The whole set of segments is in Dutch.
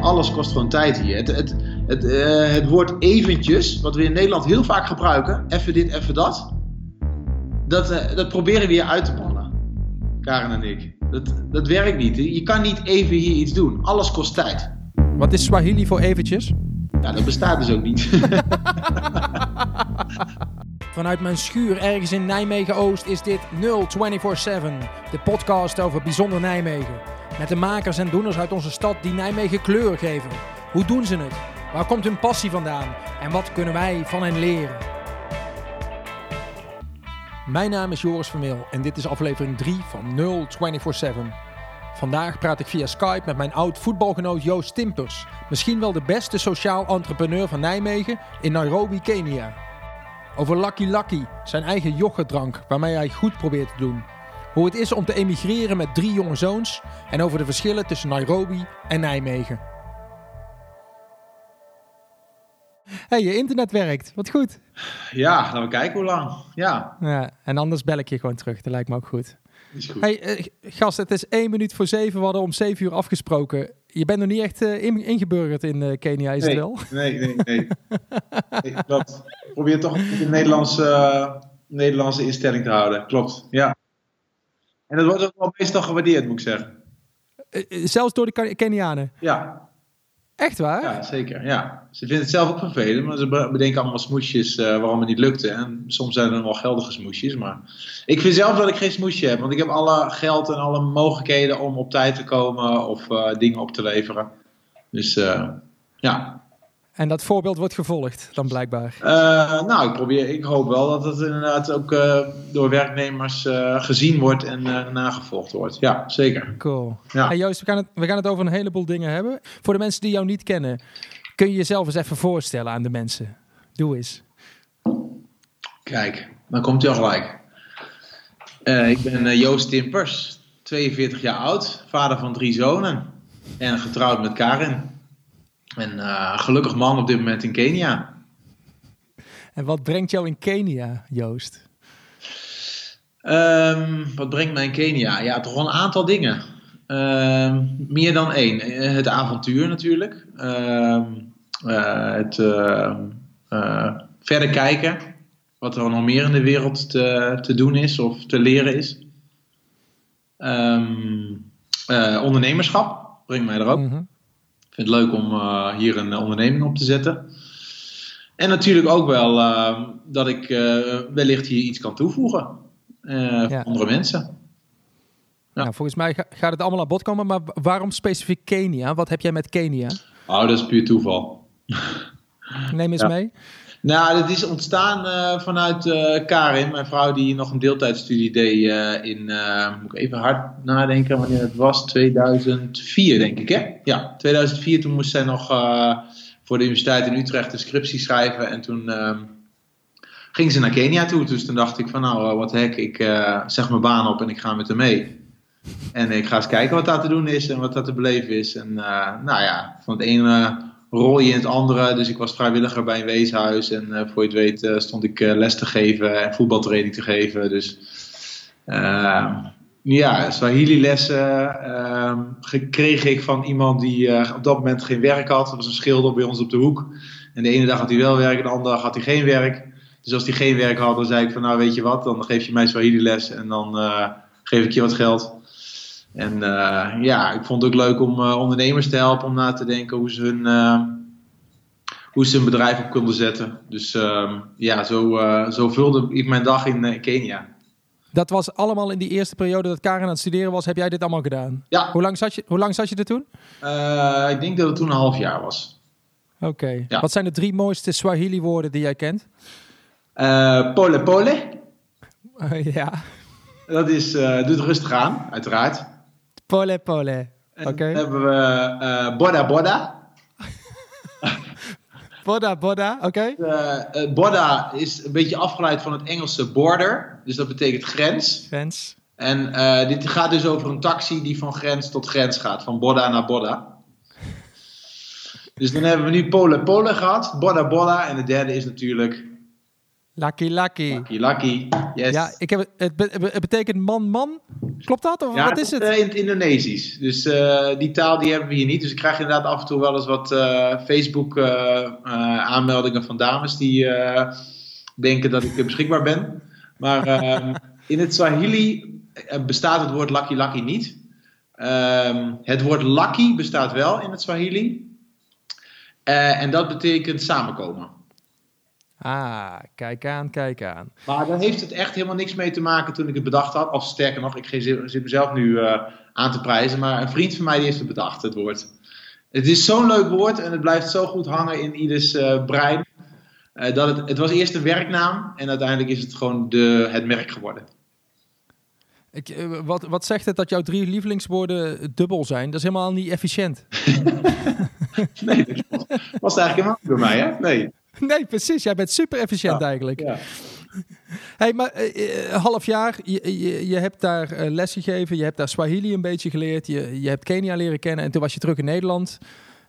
Alles kost gewoon tijd hier. Het, het, het, eh, het woord eventjes, wat we in Nederland heel vaak gebruiken, even dit, even dat, dat, eh, dat proberen we hier uit te bannen. Karen en ik. Dat, dat werkt niet. Je kan niet even hier iets doen. Alles kost tijd. Wat is Swahili voor eventjes? Ja, dat bestaat dus ook niet. Vanuit mijn schuur ergens in Nijmegen-Oost is dit 0247, de podcast over bijzonder Nijmegen. Met de makers en doeners uit onze stad die Nijmegen kleur geven. Hoe doen ze het? Waar komt hun passie vandaan? En wat kunnen wij van hen leren? Mijn naam is Joris Vermeel en dit is aflevering 3 van 0247. Vandaag praat ik via Skype met mijn oud voetbalgenoot Joost Timpers. Misschien wel de beste sociaal entrepreneur van Nijmegen in Nairobi, Kenia. Over Lucky Lucky, zijn eigen yoghurtdrank waarmee hij goed probeert te doen. Hoe het is om te emigreren met drie jonge zoons en over de verschillen tussen Nairobi en Nijmegen. hey, je internet werkt. Wat goed. Ja, laten we kijken hoe lang. Ja. ja. En anders bel ik je gewoon terug. Dat lijkt me ook goed. Is goed. Hey, eh, gast, het is één minuut voor zeven. We hadden om zeven uur afgesproken. Je bent nog niet echt uh, in, ingeburgerd in uh, Kenia, is nee, het wel? Nee, nee, nee. nee dat probeer toch de Nederlandse, Nederlandse instelling te houden. Klopt, ja. En dat wordt ook wel meestal gewaardeerd, moet ik zeggen. zelfs door de Kenianen? Ja. Echt waar? Ja, zeker. Ja. Ze vinden het zelf ook vervelend, maar ze bedenken allemaal smoesjes uh, waarom het niet lukte. En soms zijn er wel geldige smoesjes. Maar ik vind zelf dat ik geen smoesje heb, want ik heb alle geld en alle mogelijkheden om op tijd te komen of uh, dingen op te leveren. Dus uh, ja. En dat voorbeeld wordt gevolgd dan blijkbaar? nou, ik, probeer, ik hoop wel dat het inderdaad ook door werknemers gezien wordt en nagevolgd wordt. Ja, zeker. Cool. Ja. Hey Joost, we gaan, het, we gaan het over een heleboel dingen hebben. Voor de mensen die jou niet kennen, kun je jezelf eens even voorstellen aan de mensen? Doe eens. Kijk, dan komt hij al gelijk. Ik ben Joost Timpers, 42 jaar oud, vader van drie zonen en getrouwd met Karin. En uh, gelukkig man op dit moment in Kenia. En wat brengt jou in Kenia, Joost? Um, wat brengt mij in Kenia? Ja, toch wel een aantal dingen. Uh, meer dan één. Het avontuur natuurlijk. Uh, uh, het verder kijken. Wat er nog meer in de wereld te, te doen is of te leren is. Ondernemerschap brengt mij er ook. Mm -hmm. Vind het leuk om hier een onderneming op te zetten. En natuurlijk ook wel dat ik wellicht hier iets kan toevoegen. Ja. voor andere mensen. Ja. Nou, volgens mij gaat het allemaal aan bod komen, maar waarom specifiek Kenia? Wat heb jij met Kenia? Oh, dat is puur toeval. Neem eens ja. mee. Nou, het is ontstaan uh, vanuit uh, Karin, mijn vrouw die nog een deeltijdstudie deed uh, in, moet ik even hard nadenken wanneer het was, 2004 denk ik hè? Ja, 2004 toen moest zij nog voor de universiteit in Utrecht een scriptie schrijven en toen ehm, ging ze naar Kenia toe. Dus toen dacht ik van nou, wat hek, ik zeg mijn baan op en ik ga met haar mee. En ik ga eens kijken wat daar te doen is en wat daar te beleven is. En nou ja, van het ene rol je in het andere. Dus ik was vrijwilliger bij een weeshuis. En uh, voor je het weet uh, stond ik les te geven en voetbaltraining te geven. Dus ja, Swahili lessen kreeg ik van iemand die op dat moment geen werk had. Dat was een schilder bij ons op de hoek. En de ene dag had hij wel werk en de andere dag had hij geen werk. Dus als hij geen werk had, dan zei ik van nou weet je wat, dan geef je mij Swahili les en dan geef ik je wat geld. En uh, ja, ik vond het ook leuk om uh, ondernemers te helpen om na te denken hoe ze hun, uh, hoe ze hun bedrijf op konden zetten. Dus ja, zo, zo vulde ik mijn dag in Kenia. Dat was allemaal in die eerste periode dat Karen aan het studeren was. Heb jij dit allemaal gedaan? Ja. Hoe lang zat je, hoe lang zat je er toen? ik denk dat het toen een half jaar was. Oké. Okay. Ja. Wat zijn de drie mooiste Swahili woorden die jij kent? pole pole. ja. Dat is, doe het rustig aan, uiteraard. Pole pole. Oké. Okay. Dan hebben we uh, Boda Boda. Boda Boda, oké. Okay. Uh, uh, Boda is een beetje afgeleid van het Engelse border. Dus dat betekent grens. Grens. En uh, dit gaat dus over een taxi die van grens tot grens gaat. Van Boda naar Boda. dus dan hebben we nu Pole Pole gehad. Boda Boda. En de derde is natuurlijk Lucky, lucky. Lucky, lucky. Yes. Ja, ik heb, het, het, be- het betekent man-man. Klopt dat? Of Ja, wat is het? eh, in het Indonesisch. Dus eh, die taal die hebben we hier niet. Dus ik krijg inderdaad af en toe wel eens wat eh, Facebook aanmeldingen van dames die denken dat ik beschikbaar ben. Maar ehm, in het Swahili bestaat het woord lucky lucky niet. Ehm, het woord lucky bestaat wel in het Swahili. En dat betekent samenkomen. Ah, kijk aan, kijk aan. Maar daar heeft het echt helemaal niks mee te maken toen ik het bedacht had. Of sterker nog, ik zit mezelf nu eh, aan te prijzen. Maar een vriend van mij die heeft het bedacht, het woord. Het is zo'n leuk woord en het blijft zo goed hangen in ieders eh, brein. eh, dat het, het was eerst een werknaam en uiteindelijk is het gewoon de, het merk geworden. Ik, wat, wat zegt het dat jouw drie lievelingswoorden dubbel zijn? Dat is helemaal niet efficiënt. Nee, dat was, was eigenlijk helemaal niet bij mij, hè? Nee. Nee, precies. Jij bent super efficiënt Ja, eigenlijk. Ja. Hey, maar eh, half jaar, je, je, je hebt daar eh, les gegeven, je hebt daar Swahili een beetje geleerd, je, je hebt Kenia leren kennen en toen was je terug in Nederland.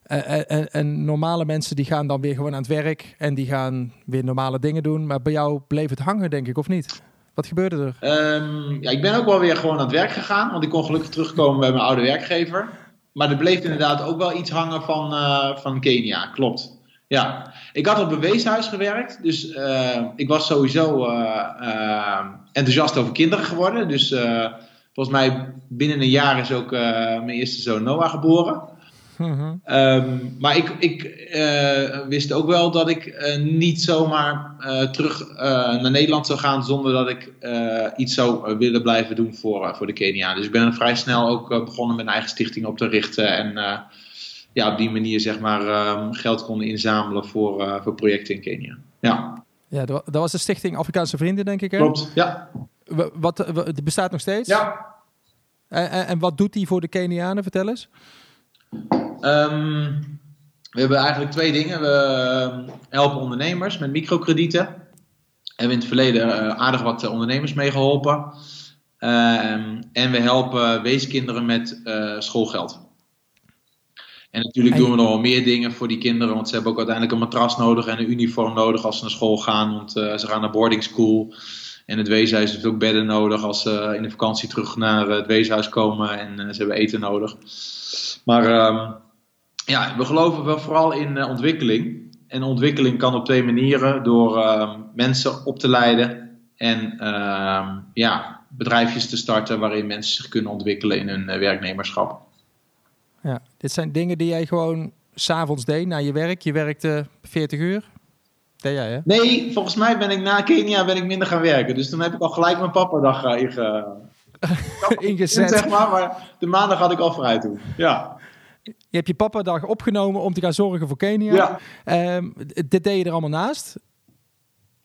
En, en normale mensen die gaan dan weer gewoon aan het werk en die gaan weer normale dingen doen. Maar bij jou bleef het hangen, denk ik, of niet? Wat gebeurde er? Ehm, ja, ik ben ook wel weer gewoon aan het werk gegaan, want ik kon gelukkig terugkomen bij mijn oude werkgever. Maar er bleef inderdaad ook wel iets hangen van, van Kenia, klopt. Ja, ik had op een weeshuis gewerkt, dus eh, ik was sowieso eh, eh, enthousiast over kinderen geworden. Dus volgens mij binnen een jaar is ook mijn eerste zoon Noah geboren. Mhm. Ehm, maar ik, ik wist ook wel dat ik niet zomaar terug naar Nederland zou gaan zonder dat ik iets zou willen blijven doen voor, voor de Kenia. Dus ik ben vrij snel ook begonnen met een eigen stichting op te richten en ja, op die manier zeg maar ehm, geld konden inzamelen voor, eh, voor projecten in Kenia. Ja, Ja, dat was de Stichting Afrikaanse Vrienden, denk ik. Hè? klopt. Ja. Wa- Wat, wa- die bestaat nog steeds? ja. En, en, wat doet die voor de Kenianen? Vertel eens. Ehm, we hebben eigenlijk twee dingen. We ehm, helpen ondernemers met microkredieten. En we hebben in het verleden eh, aardig wat eh, ondernemers mee geholpen. Ehm, en we helpen weeskinderen met eh, schoolgeld. En natuurlijk En- doen we nog wel meer dingen voor die kinderen. Want ze hebben ook uiteindelijk een matras nodig en een uniform nodig als ze naar school gaan. Want eh, ze gaan naar boarding school. En het weeshuis heeft ook bedden nodig als ze in de vakantie terug naar het weeshuis komen. En eh, ze hebben eten nodig. Maar ehm, ja, we geloven wel vooral in eh, ontwikkeling. En ontwikkeling kan op twee manieren: door ehm, mensen op te leiden en ehm, ja, bedrijfjes te starten waarin mensen zich kunnen ontwikkelen in hun eh, werknemerschap. Ja, dit zijn dingen die jij gewoon s'avonds deed na je werk. Je werkte 40 uur. Deed jij, hè? Nee, volgens mij ben ik na Kenia ben ik minder gaan werken. Dus toen heb ik al gelijk mijn papadag uh, inge... Ingezet. Zeg maar, maar de maandag had ik al vrij toen. Ja. Je hebt je papadag opgenomen om te gaan zorgen voor Kenia. Ja. Ehm, dit deed je er allemaal naast.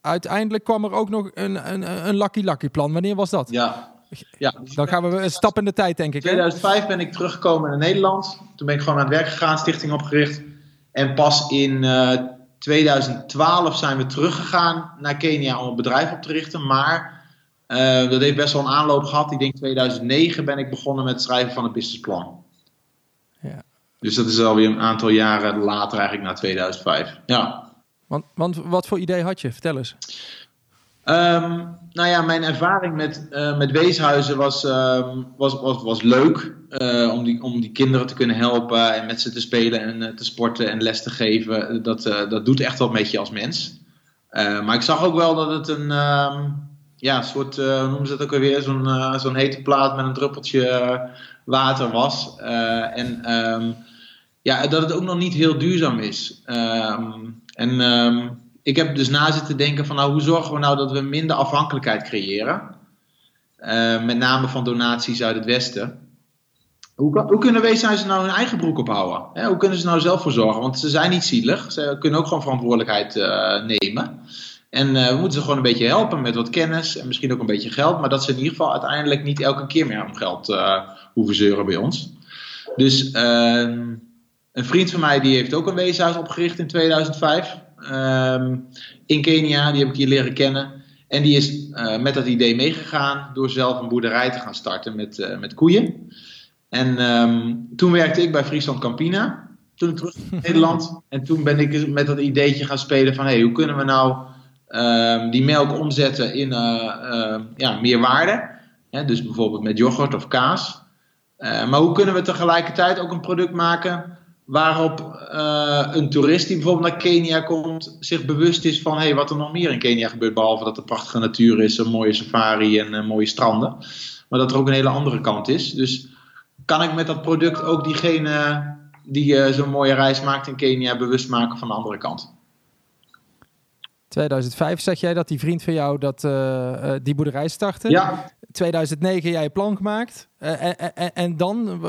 Uiteindelijk kwam er ook nog een, een, een Lucky Lucky plan. Wanneer was dat? Ja. Ja. Dan gaan we een stap in de tijd, denk In ik. hè? 2005 ben ik teruggekomen naar Nederland. Toen ben ik gewoon aan het werk gegaan, stichting opgericht. En pas in eh, 2012 zijn we teruggegaan naar Kenia om een bedrijf op te richten. Maar eh, dat heeft best wel een aanloop gehad. Ik denk 2009 ben ik begonnen met het schrijven van een businessplan. Ja. Dus dat is alweer een aantal jaren later eigenlijk na 2005. Ja. Want, want wat voor idee had je? Vertel eens. Ehm, nou ja, mijn ervaring met, eh, met weeshuizen was, ehm, was, was, was leuk. eh, om, die, om die kinderen te kunnen helpen en met ze te spelen en eh, te sporten en les te geven. Dat, dat doet echt wat met je als mens. Maar ik zag ook wel dat het een ehm, ja, soort, hoe noemen ze het ook alweer, zo'n zo'n hete plaat met een druppeltje water was. En ja, dat het ook nog niet heel duurzaam is. En ik heb dus na zitten denken van nou, hoe zorgen we nou dat we minder afhankelijkheid creëren? Eh, met name van donaties uit het Westen. Hoe, hoe kunnen weeshuizen nou hun eigen broek ophouden? Hè, hoe kunnen ze nou zelf voor zorgen? Want ze zijn niet zielig. Ze kunnen ook gewoon verantwoordelijkheid eh, nemen. En eh, we moeten ze gewoon een beetje helpen met wat kennis en misschien ook een beetje geld. Maar dat ze in ieder geval uiteindelijk niet elke keer meer om geld hoeven zeuren bij ons. Dus ehm, een vriend van mij die heeft ook een weeshuis opgericht in 2005. Ehm, in Kenia, die heb ik hier leren kennen. En die is eh, met dat idee meegegaan door zelf een boerderij te gaan starten met, eh, met koeien. En ehm, toen werkte ik bij Friesland Campina. Toen ik terug in Nederland. En toen ben ik met dat ideetje gaan spelen van... Hey, hoe kunnen we nou ehm, die melk omzetten in uh, ja, meer waarde. Hè, dus bijvoorbeeld met yoghurt of kaas. maar hoe kunnen we tegelijkertijd ook een product maken waarop een toerist die bijvoorbeeld naar Kenia komt zich bewust is van hey, wat er nog meer in Kenia gebeurt, behalve dat er prachtige natuur is, een mooie safari en mooie stranden. Maar dat er ook een hele andere kant is. Dus kan ik met dat product ook diegene die zo'n mooie reis maakt in Kenia bewust maken van de andere kant? 2005 zeg jij dat die vriend van jou dat, uh, die boerderij startte. Ja. 2009 jij je plan gemaakt. Uh, en, en, dan,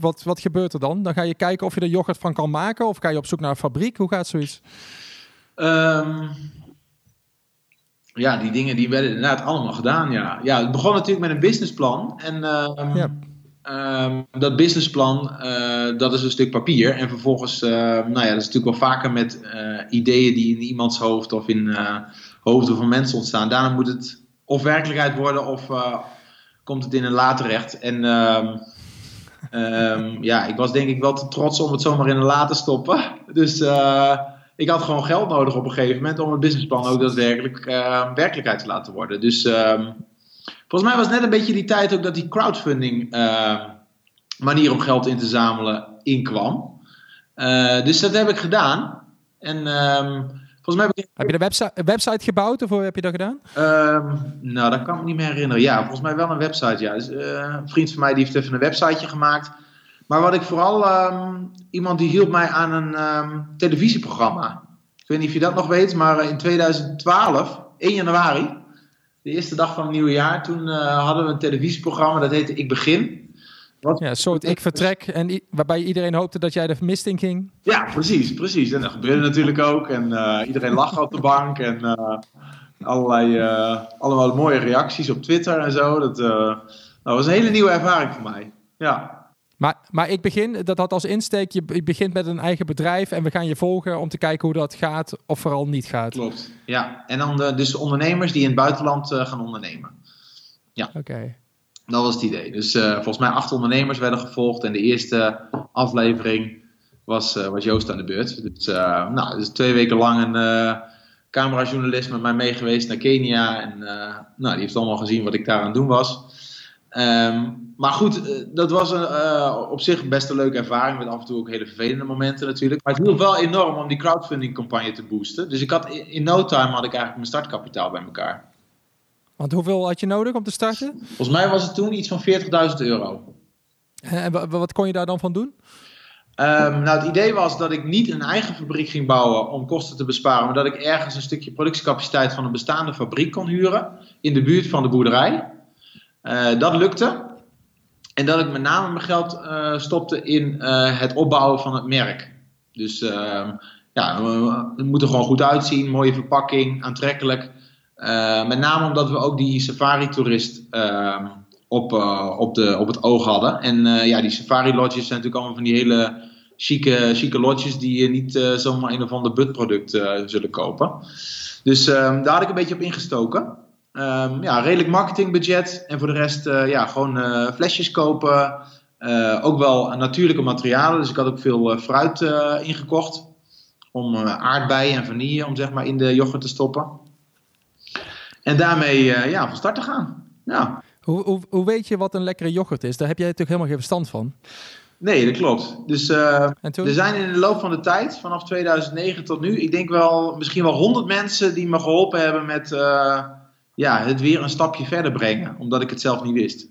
wat, wat gebeurt er dan? Dan ga je kijken of je er yoghurt van kan maken? Of ga je op zoek naar een fabriek? Hoe gaat zoiets? Um, ja, die dingen die werden inderdaad allemaal gedaan, ja. Ja, het begon natuurlijk met een businessplan. En um, ja. Um, dat businessplan, uh, dat is een stuk papier. En vervolgens, uh, nou ja, dat is natuurlijk wel vaker met uh, ideeën die in iemands hoofd of in hoofden van mensen ontstaan. Daarna moet het of werkelijkheid worden of komt het in een la terecht. En um, um, ja, ik was denk ik wel te trots om het zomaar in een la te stoppen. Dus ik had gewoon geld nodig op een gegeven moment om het businessplan ook daadwerkelijk werkelijkheid te laten worden. Dus Volgens mij was net een beetje die tijd ook dat die crowdfunding uh, manier om geld in te zamelen inkwam. Uh, dus dat heb ik gedaan. En um, volgens mij heb ik. Heb je de website, een website gebouwd of hoe heb je dat gedaan? Um, nou, dat kan ik me niet meer herinneren. Ja, volgens mij wel een website. Ja. Dus, uh, een vriend van mij die heeft even een websiteje gemaakt. Maar wat ik vooral. Um, iemand die hielp mij aan een televisieprogramma. Ik weet niet of je dat nog weet, maar in 2012, 1 januari de eerste dag van het nieuwe jaar, toen uh, hadden we een televisieprogramma dat heette Ik Begin. Wat... Ja, een soort ik vertrek en waarbij iedereen hoopte dat jij de mist in ging. Ja, precies, precies. En dat gebeurde natuurlijk ook. En uh, iedereen lachte op de bank en uh, allerlei, allemaal mooie reacties op Twitter en zo. Dat, dat was een hele nieuwe ervaring voor mij. Ja. Maar, maar ik begin, dat had als insteek, je begint met een eigen bedrijf en we gaan je volgen om te kijken hoe dat gaat of vooral niet gaat. Klopt, ja. En dan de, dus ondernemers die in het buitenland uh, gaan ondernemen. Ja. Oké. Dat was het idee. Dus uh, volgens mij acht ondernemers werden gevolgd en de eerste aflevering was, uh, was Joost aan de beurt. Dus, nou, dus twee weken lang een camerajournalist met mij mee geweest naar Kenia. En nou, die heeft allemaal gezien wat ik daar aan het doen was. Um, maar goed, eh, dat was een, uh, op zich best een leuke ervaring. Met af en toe ook hele vervelende momenten natuurlijk. Maar het hielp wel enorm om die crowdfunding campagne te boosten. Dus ik had in no time had ik eigenlijk mijn startkapitaal bij elkaar. Want hoeveel had je nodig om te starten? Volgens mij was het toen iets van 40.000 euro. En wat kon je daar dan van doen? Um, nou, het idee was dat ik niet een eigen fabriek ging bouwen om kosten te besparen, maar dat ik ergens een stukje productiecapaciteit van een bestaande fabriek kon huren in de buurt van de boerderij. Uh, dat lukte. En dat ik met name mijn geld uh, stopte in uh, het opbouwen van het merk. Dus uh, ja, het moet er gewoon goed uitzien. Mooie verpakking, aantrekkelijk. met name omdat we ook die safari-toerist ehm, op, op, de, op het oog hadden. En ja, die safari-lodges zijn natuurlijk allemaal van die hele chique, chique lodges die je niet zomaar een of ander budproduct zullen kopen. Dus ehm, daar had ik een beetje op ingestoken. Um, ja, redelijk marketingbudget. En voor de rest uh, ja, gewoon uh, flesjes kopen. Uh, ook wel natuurlijke materialen. Dus ik had ook veel fruit ingekocht. Om aardbeien en vanille om zeg maar in de yoghurt te stoppen. En daarmee ja, van start te gaan. Ja. Hoe, hoe, hoe weet je wat een lekkere yoghurt is? Daar heb jij natuurlijk helemaal geen verstand van. Nee, dat klopt. Dus er zijn in de loop van de tijd, vanaf 2009 tot nu, ik denk wel misschien wel 100 mensen die me geholpen hebben met ja, het weer een stapje verder brengen, omdat ik het zelf niet wist.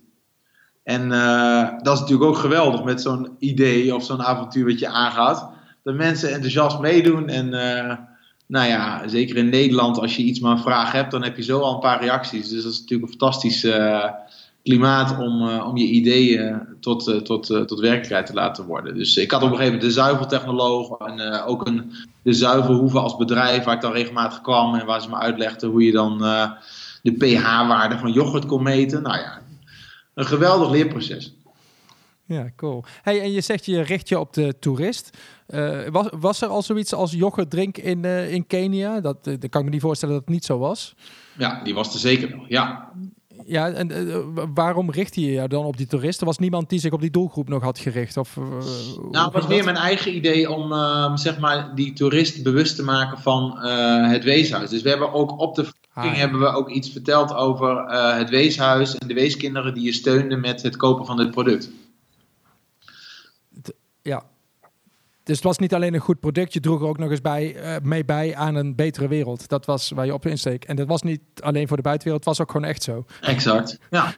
En uh, dat is natuurlijk ook geweldig met zo'n idee of zo'n avontuur wat je aangaat. Dat mensen enthousiast meedoen. En uh, nou ja, zeker in Nederland, als je iets maar een vraag hebt, dan heb je zo al een paar reacties. Dus dat is natuurlijk een fantastisch uh, klimaat om, om je ideeën tot, tot, tot werkelijkheid te laten worden. Dus ik had op een gegeven moment de zuiveltechnoloog en ook een, de zuivelhoeven als bedrijf waar ik dan regelmatig kwam en waar ze me uitlegden hoe je dan de pH-waarde van yoghurt kon meten. Nou ja, een geweldig leerproces. Ja, cool. Hey, en je zegt je richt je op de toerist. Uh, was, was er al zoiets als yoghurt drink in, uh, in Kenia? Dat, uh, dat kan ik me niet voorstellen dat het niet zo was. Ja, die was er zeker nog, ja. Ja, en uh, waarom richtte je je dan op die toeristen? Was niemand die zich op die doelgroep nog had gericht? Of, uh, nou, het was meer mijn eigen idee om uh, zeg maar die toerist bewust te maken van het weeshuis. Dus we hebben ook op de verkiezing ah, hebben we ook iets verteld over het weeshuis en de weeskinderen die je steunde met het kopen van dit product. Ja, dus het was niet alleen een goed product, je droeg er ook nog eens bij, uh, mee bij aan een betere wereld. Dat was waar je op insteek. En dat was niet alleen voor de buitenwereld, het was ook gewoon echt zo. Exact, ja.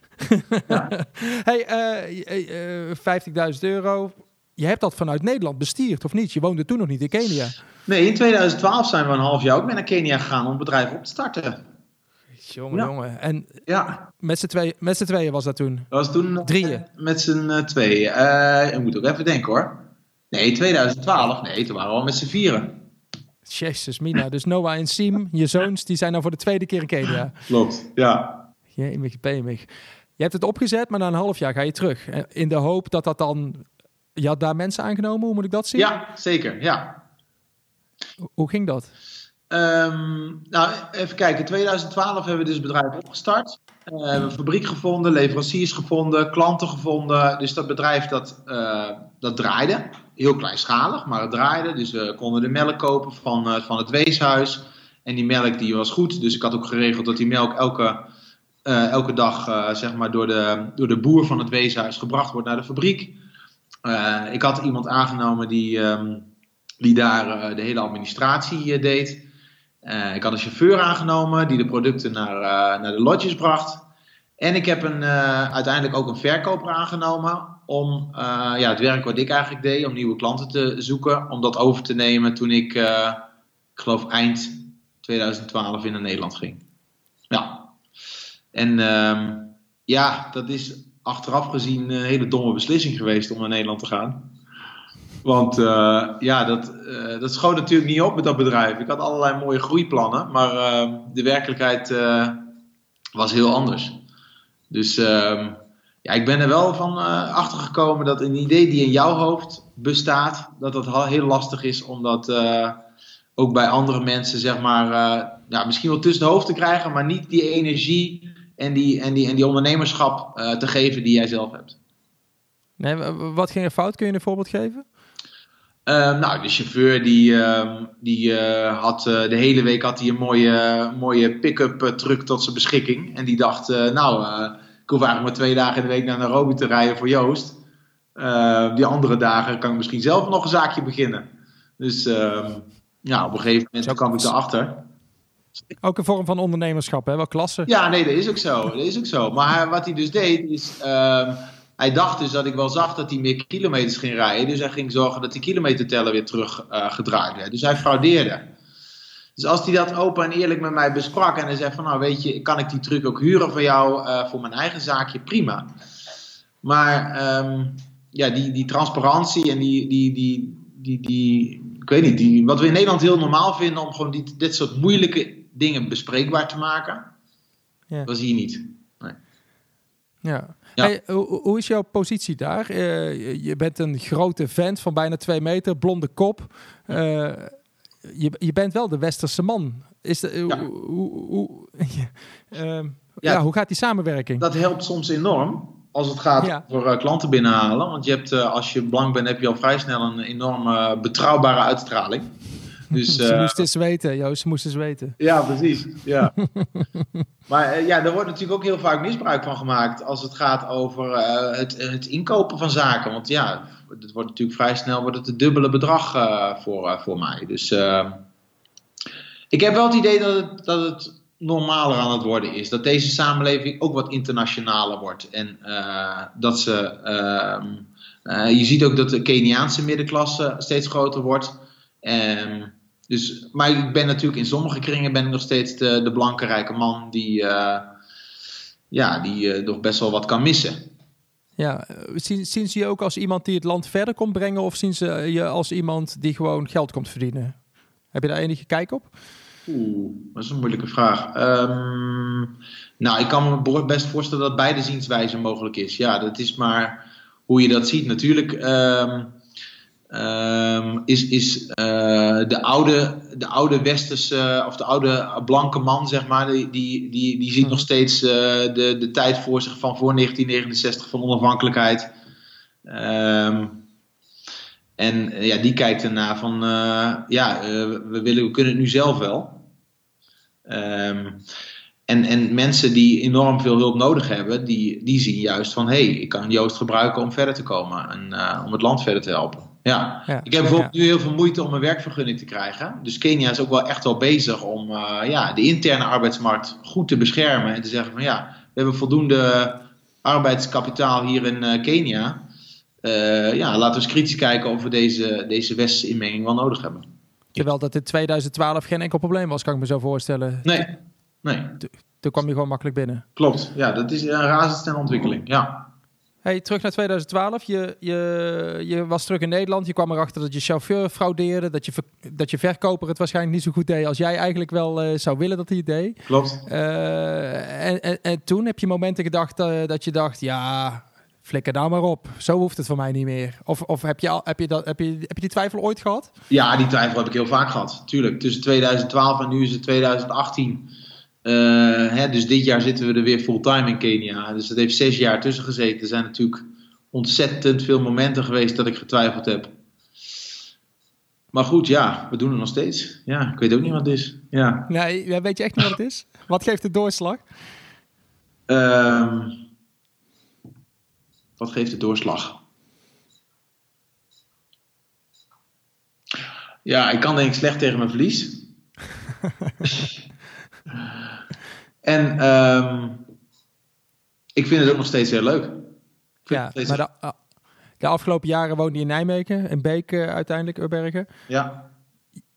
ja. hey, uh, uh, 50.000 euro. Je hebt dat vanuit Nederland bestierd, of niet? Je woonde toen nog niet in Kenia. Nee, in 2012 zijn we een half jaar ook mee naar Kenia gegaan om het bedrijf op te starten. Jongen, ja. jongen. En ja. met z'n tweeën, was dat toen? Dat was toen Drieën? Met z'n tweeën. Uh, ik moet ook even denken hoor. Nee, 2012. Nee, toen waren we al met z'n vieren. Jezus, Mina. Dus Noah en Siem, je zoons, die zijn nou voor de tweede keer in Kenia. Klopt, ja. Jemig, pemig. Je hebt het opgezet, maar na een half jaar ga je terug. Eh, in de hoop dat dat dan... Je had daar mensen aangenomen, hoe moet ik dat zien? Ja, zeker, ja. Hoe ging dat? Um, nou, even kijken. In 2012 hebben we dus het bedrijf opgestart. Uh, we hebben een fabriek gevonden, leveranciers gevonden, klanten gevonden. Dus dat bedrijf dat, uh, dat draaide. Heel kleinschalig, maar het draaide. Dus we konden de melk kopen van, uh, van het weeshuis. En die melk die was goed. Dus ik had ook geregeld dat die melk elke, elke dag zeg maar door, de, door de boer van het weeshuis gebracht wordt naar de fabriek. ik had iemand aangenomen die, um, die daar de hele administratie deed. Ik had een chauffeur aangenomen die de producten naar, naar de lodges bracht. En ik heb een, uiteindelijk ook een verkoper aangenomen om ja, het werk wat ik eigenlijk deed, om nieuwe klanten te zoeken, om dat over te nemen toen ik, ik geloof eind 2012 in Nederland ging. Ja. En ehm, ja, dat is achteraf gezien een hele domme beslissing geweest om naar Nederland te gaan. Want uh, ja, dat, dat schoot natuurlijk niet op met dat bedrijf. Ik had allerlei mooie groeiplannen, maar uh, de werkelijkheid was heel anders. Dus ehm, ja, ik ben er wel van achter gekomen dat een idee die in jouw hoofd bestaat, dat dat heel lastig is om dat ook bij andere mensen, zeg maar, ja, misschien wel tussen de hoofd te krijgen, maar niet die energie en die, en die, en die ondernemerschap te geven die jij zelf hebt. Nee, wat ging er fout? Kun je een voorbeeld geven? Uh, nou, de chauffeur die, uh, die uh, had de hele week had hij een mooie, mooie pick-up truck tot zijn beschikking. En die dacht, nou, hoef eigenlijk maar twee dagen in de week naar Nairobi te rijden voor Joost. die andere dagen kan ik misschien zelf nog een zaakje beginnen. Dus ehm, ja, op een gegeven moment kwam ik erachter. Ook een vorm van ondernemerschap, hè? Wel klasse. Ja, nee, dat is ook zo. Dat is ook zo. Maar wat hij dus deed, is ehm, hij dacht dus dat ik wel zag dat hij meer kilometers ging rijden. Dus hij ging zorgen dat die kilometerteller weer terug uh, gedraaid werd. Dus hij fraudeerde. Dus als hij dat open en eerlijk met mij besprak en hij zei van nou weet je, kan ik die truc ook huren voor jou uh, voor mijn eigen zaakje, prima. Maar um, ja, die, die transparantie en die, die, die, die, die, ik weet niet, die, wat we in Nederland heel normaal vinden om gewoon die, dit soort moeilijke dingen bespreekbaar te maken, ja. was hier niet. Nee. Ja. Hey, hoe, hoe, is jouw positie daar? Uh, je bent een grote vent van bijna twee meter, blonde kop. Uh, je, je bent wel de westerse man. Is de, ja. Hoe, hoe, uh, ja, hoe gaat die samenwerking? Dat helpt soms enorm als het gaat voor klanten binnenhalen. Want je hebt, als je blank bent, heb je al vrij snel een enorme betrouwbare uitstraling. Dus, ze uh, moesten eens weten, Joost, ze moesten eens weten. Ja, precies. Ja. maar uh, ja, er wordt natuurlijk ook heel vaak misbruik van gemaakt als het gaat over uh, het, het, inkopen van zaken. Want ja, het wordt natuurlijk vrij snel wordt het het dubbele bedrag voor, voor mij. Dus ik heb wel het idee dat het, dat het normaler aan het worden is. Dat deze samenleving ook wat internationaler wordt. En dat ze. Ehm, je ziet ook dat de Keniaanse middenklasse steeds groter wordt. Um, dus, maar ik ben natuurlijk in sommige kringen ben ik nog steeds de, de blanke rijke man die, uh, ja, die uh, nog best wel wat kan missen. Ja, zien, zien ze je ook als iemand die het land verder komt brengen of zien ze je als iemand die gewoon geld komt verdienen? Heb je daar enige kijk op? Oeh, dat is een moeilijke vraag. Um, nou, ik kan me best voorstellen dat beide zienswijzen mogelijk is. Ja, dat is maar hoe je dat ziet. Natuurlijk. Um, ehm, is, is eh, de, oude, de oude westerse, of de oude blanke man, zeg maar, die, die, die, die ziet nog steeds eh, de, de tijd voor zich van voor 1969 van onafhankelijkheid. Ehm, en ja, die kijkt ernaar van, ja, we, willen, we kunnen het nu zelf wel. Ehm, en, en mensen die enorm veel hulp nodig hebben, die, die zien juist van hé, hey, ik kan Joost gebruiken om verder te komen en om het land verder te helpen. Ja. ja ik heb bijvoorbeeld nu heel veel moeite om een werkvergunning te krijgen. Dus Kenia is ook wel echt wel bezig om uh, ja, de interne arbeidsmarkt goed te beschermen en te zeggen van ja, we hebben voldoende arbeidskapitaal hier in uh, Kenia. ja, laten we eens kritisch kijken of we deze, deze westerse inmenging wel nodig hebben. Terwijl dat in 2012 geen enkel probleem was, kan ik me zo voorstellen. Nee, Nee. Toen kwam je gewoon makkelijk binnen. Klopt, ja, dat is een razendsnelle ontwikkeling, ja. Hey, terug naar 2012. Je, je, je was terug in Nederland. Je kwam erachter dat je chauffeur fraudeerde. Dat je, dat je verkoper het waarschijnlijk niet zo goed deed als jij eigenlijk wel uh, zou willen dat hij het deed. Klopt. Uh, en, en, en, toen heb je momenten gedacht uh, dat je dacht, ja, flikker daar maar op. Zo hoeft het voor mij niet meer. Of, of heb, je al, heb, je dat, heb, je, heb je die twijfel ooit gehad? Ja, die twijfel heb ik heel vaak gehad. Tuurlijk. Tussen 2012 en nu is het 2018 uh, hè, dus dit jaar zitten we er weer fulltime in Kenia. Dus dat heeft zes jaar tussen gezeten. Er zijn natuurlijk ontzettend veel momenten geweest dat ik getwijfeld heb. Maar goed, ja, we doen het nog steeds. Ja, ik weet ook niet wat het is. Ja. Nee, weet je echt niet wat het is? Wat geeft de doorslag? Um, wat geeft de doorslag? Ja, ik kan denk ik slecht tegen mijn verlies. En um, ik vind het ook nog steeds heel leuk. Ja, maar de, ah, de, afgelopen jaren woonde je in Nijmegen, in Beek uh, uiteindelijk, Urbergen. Ja.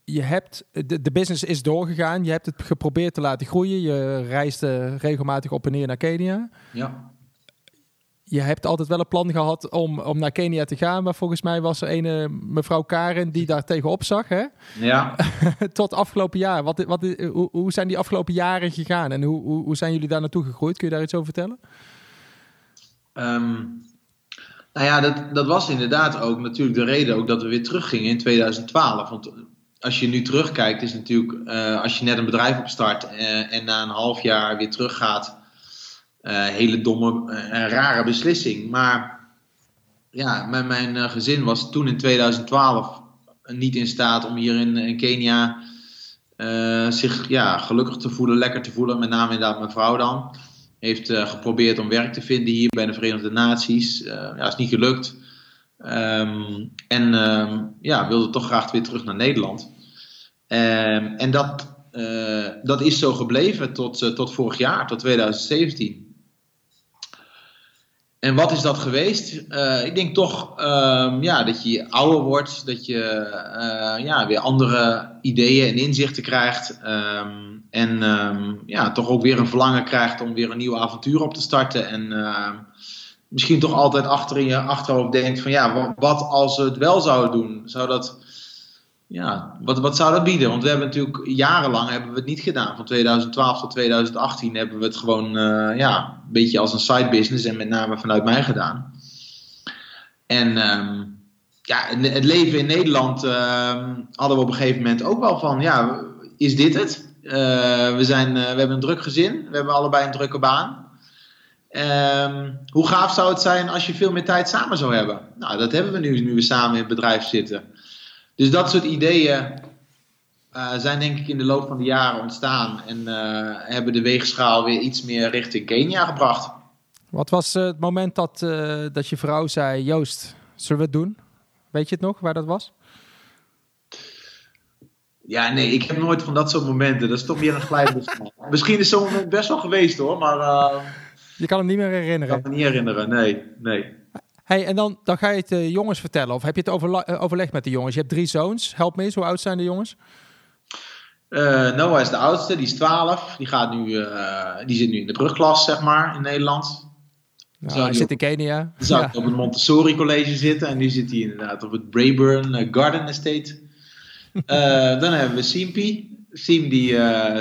Je hebt, de, de business is doorgegaan. Je hebt het geprobeerd te laten groeien. Je reisde regelmatig op en neer naar Kenia. Ja je hebt altijd wel een plan gehad om, om naar Kenia te gaan. Maar volgens mij was er een mevrouw Karen die daar tegenop zag. Hè? Ja. Tot afgelopen jaar. Wat, wat, hoe, hoe zijn die afgelopen jaren gegaan? En hoe, hoe, hoe zijn jullie daar naartoe gegroeid? Kun je daar iets over vertellen? Um, nou ja, dat, dat was inderdaad ook natuurlijk de reden ook dat we weer teruggingen in 2012. Want als je nu terugkijkt, is natuurlijk uh, als je net een bedrijf opstart uh, en na een half jaar weer teruggaat uh, hele domme en rare beslissing. Maar ja, mijn, mijn uh, gezin was toen in 2012 niet in staat om hier in, Kenia zich ja, gelukkig te voelen, lekker te voelen. Met name inderdaad mijn vrouw dan. Heeft geprobeerd om werk te vinden hier bij de Verenigde Naties. ja, is niet gelukt. Um, en um, ja, wilde toch graag weer terug naar Nederland. Um, en dat, dat is zo gebleven tot, tot vorig jaar, tot 2017. En wat is dat geweest? Uh, ik denk toch um, ja, dat je ouder wordt, dat je uh, ja, weer andere ideeën en inzichten krijgt. Um, en um, ja, toch ook weer een verlangen krijgt om weer een nieuw avontuur op te starten. En misschien toch altijd achter in je achterhoofd denkt van ja, wat als we het wel zouden doen? Zou dat ja, wat, wat zou dat bieden? Want we hebben natuurlijk jarenlang hebben we het niet gedaan. Van 2012 tot 2018 hebben we het gewoon uh, ja, een beetje als een side business en met name vanuit mij gedaan. En um, ja, het leven in Nederland uh, hadden we op een gegeven moment ook wel van, ja, is dit het? Uh, we, zijn, uh, we hebben een druk gezin, we hebben allebei een drukke baan. Um, hoe gaaf zou het zijn als je veel meer tijd samen zou hebben? Nou, dat hebben we nu, nu we samen in het bedrijf zitten. Dus dat soort ideeën uh, zijn denk ik in de loop van de jaren ontstaan en uh, hebben de weegschaal weer iets meer richting Kenia gebracht. Wat was uh, het moment dat, dat je vrouw zei: Joost, zullen we het doen? Weet je het nog waar dat was? Ja, nee, ik heb nooit van dat soort momenten. Dat is toch meer een glijdend. Misschien is zo'n moment best wel geweest hoor, maar. je kan het niet meer herinneren. Ik kan me niet herinneren, nee. nee. Hey, en dan, dan ga je het de jongens vertellen. Of heb je het eh, overlegd met de jongens? Je hebt drie zoons. Help me eens, hoe oud zijn de jongens? Uh, Noah is de oudste, die is 12. Die, gaat nu, uh, die zit nu in de brugklas, zeg maar, in Nederland. Nou, hij zit in Kenia. Dan zou ja. op het Montessori College zitten. En nu zit hij inderdaad op het Brayburn Garden Estate. dan hebben we Simpi. Sim die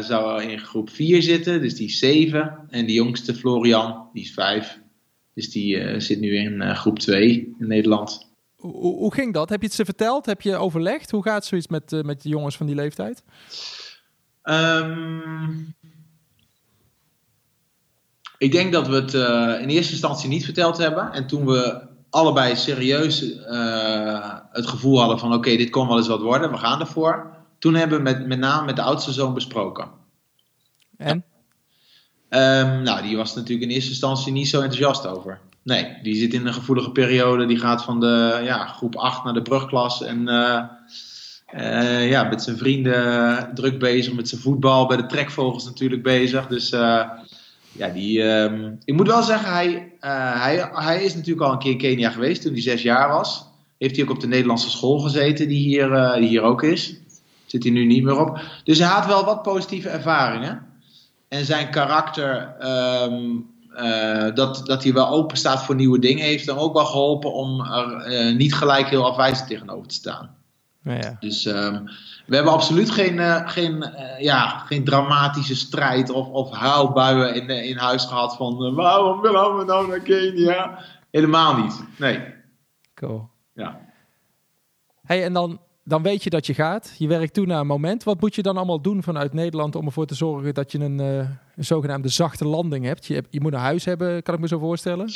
zou in groep 4 zitten, dus die is 7. En die jongste Florian, die is 5. Dus die uh, zit nu in uh, groep 2 in Nederland. hoe, hoe, ging dat? Heb je het ze verteld? Heb je overlegd? Hoe gaat zoiets met, uh, met de jongens van die leeftijd? Um, ik denk dat we het uh, in eerste instantie niet verteld hebben. En toen we allebei serieus uh, het gevoel hadden van oké, dit kon wel eens wat worden, we gaan ervoor. Toen hebben we met, met name met de oudste zoon besproken. En? Um, nou, die was natuurlijk in eerste instantie niet zo enthousiast over. Nee, die zit in een gevoelige periode. Die gaat van de ja, groep 8 naar de brugklas. En uh, uh, ja, met zijn vrienden druk bezig. Met zijn voetbal. Bij de trekvogels natuurlijk bezig. Dus uh, ja, die, um, ik moet wel zeggen, hij, hij, hij is natuurlijk al een keer in Kenia geweest toen hij zes jaar was. Heeft hij ook op de Nederlandse school gezeten, die hier, die hier ook is. Zit hij nu niet meer op. Dus hij had wel wat positieve ervaringen. En zijn karakter, um, uh, dat, dat hij wel open staat voor nieuwe dingen, heeft hem ook wel geholpen om er uh, niet gelijk heel afwijzend tegenover te staan. Ja. Dus um, we hebben absoluut geen, uh, geen, ja, geen dramatische strijd of, of huilbuien in, in huis gehad van waarom willen we nou naar Kenia? Helemaal niet. Nee. Cool. Ja. Hey, en dan dan weet je dat je gaat. Je werkt toe naar een moment. Wat moet je dan allemaal doen vanuit Nederland om ervoor te zorgen dat je een, uh, een zogenaamde zachte landing hebt? Je, je, moet een huis hebben, kan ik me zo voorstellen.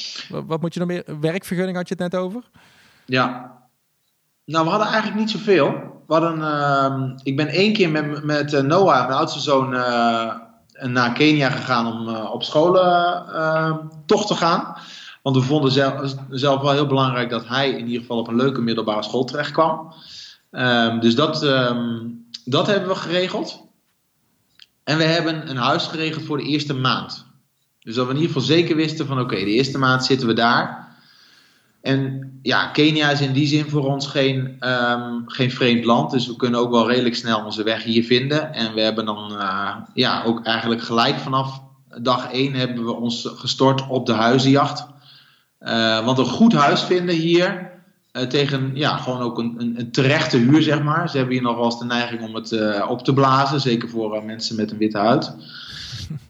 Wat, moet je nog meer? Werkvergunning had je het net over? Ja. Nou, we hadden eigenlijk niet zoveel. We hadden, uh, ik ben één keer met, met Noah, mijn oudste zoon, uh, naar Kenia gegaan om op scholen toch te gaan. Want we vonden zelf, zelf wel heel belangrijk dat hij in ieder geval op een leuke middelbare school terecht kwam. Um, dus dat, um, dat hebben we geregeld. En we hebben een huis geregeld voor de eerste maand. Dus dat we in ieder geval zeker wisten van oké, de eerste maand zitten we daar. En ja, Kenia is in die zin voor ons geen, um, geen vreemd land. Dus we kunnen ook wel redelijk snel onze weg hier vinden. En we hebben dan uh, ja, ook eigenlijk gelijk vanaf dag 1 hebben we ons gestort op de huizenjacht. Uh, want een goed huis vinden hier tegen ja, gewoon ook een, een, een, terechte huur, zeg maar. Ze hebben hier nog wel eens de neiging om het uh, op te blazen, zeker voor uh, mensen met een witte huid.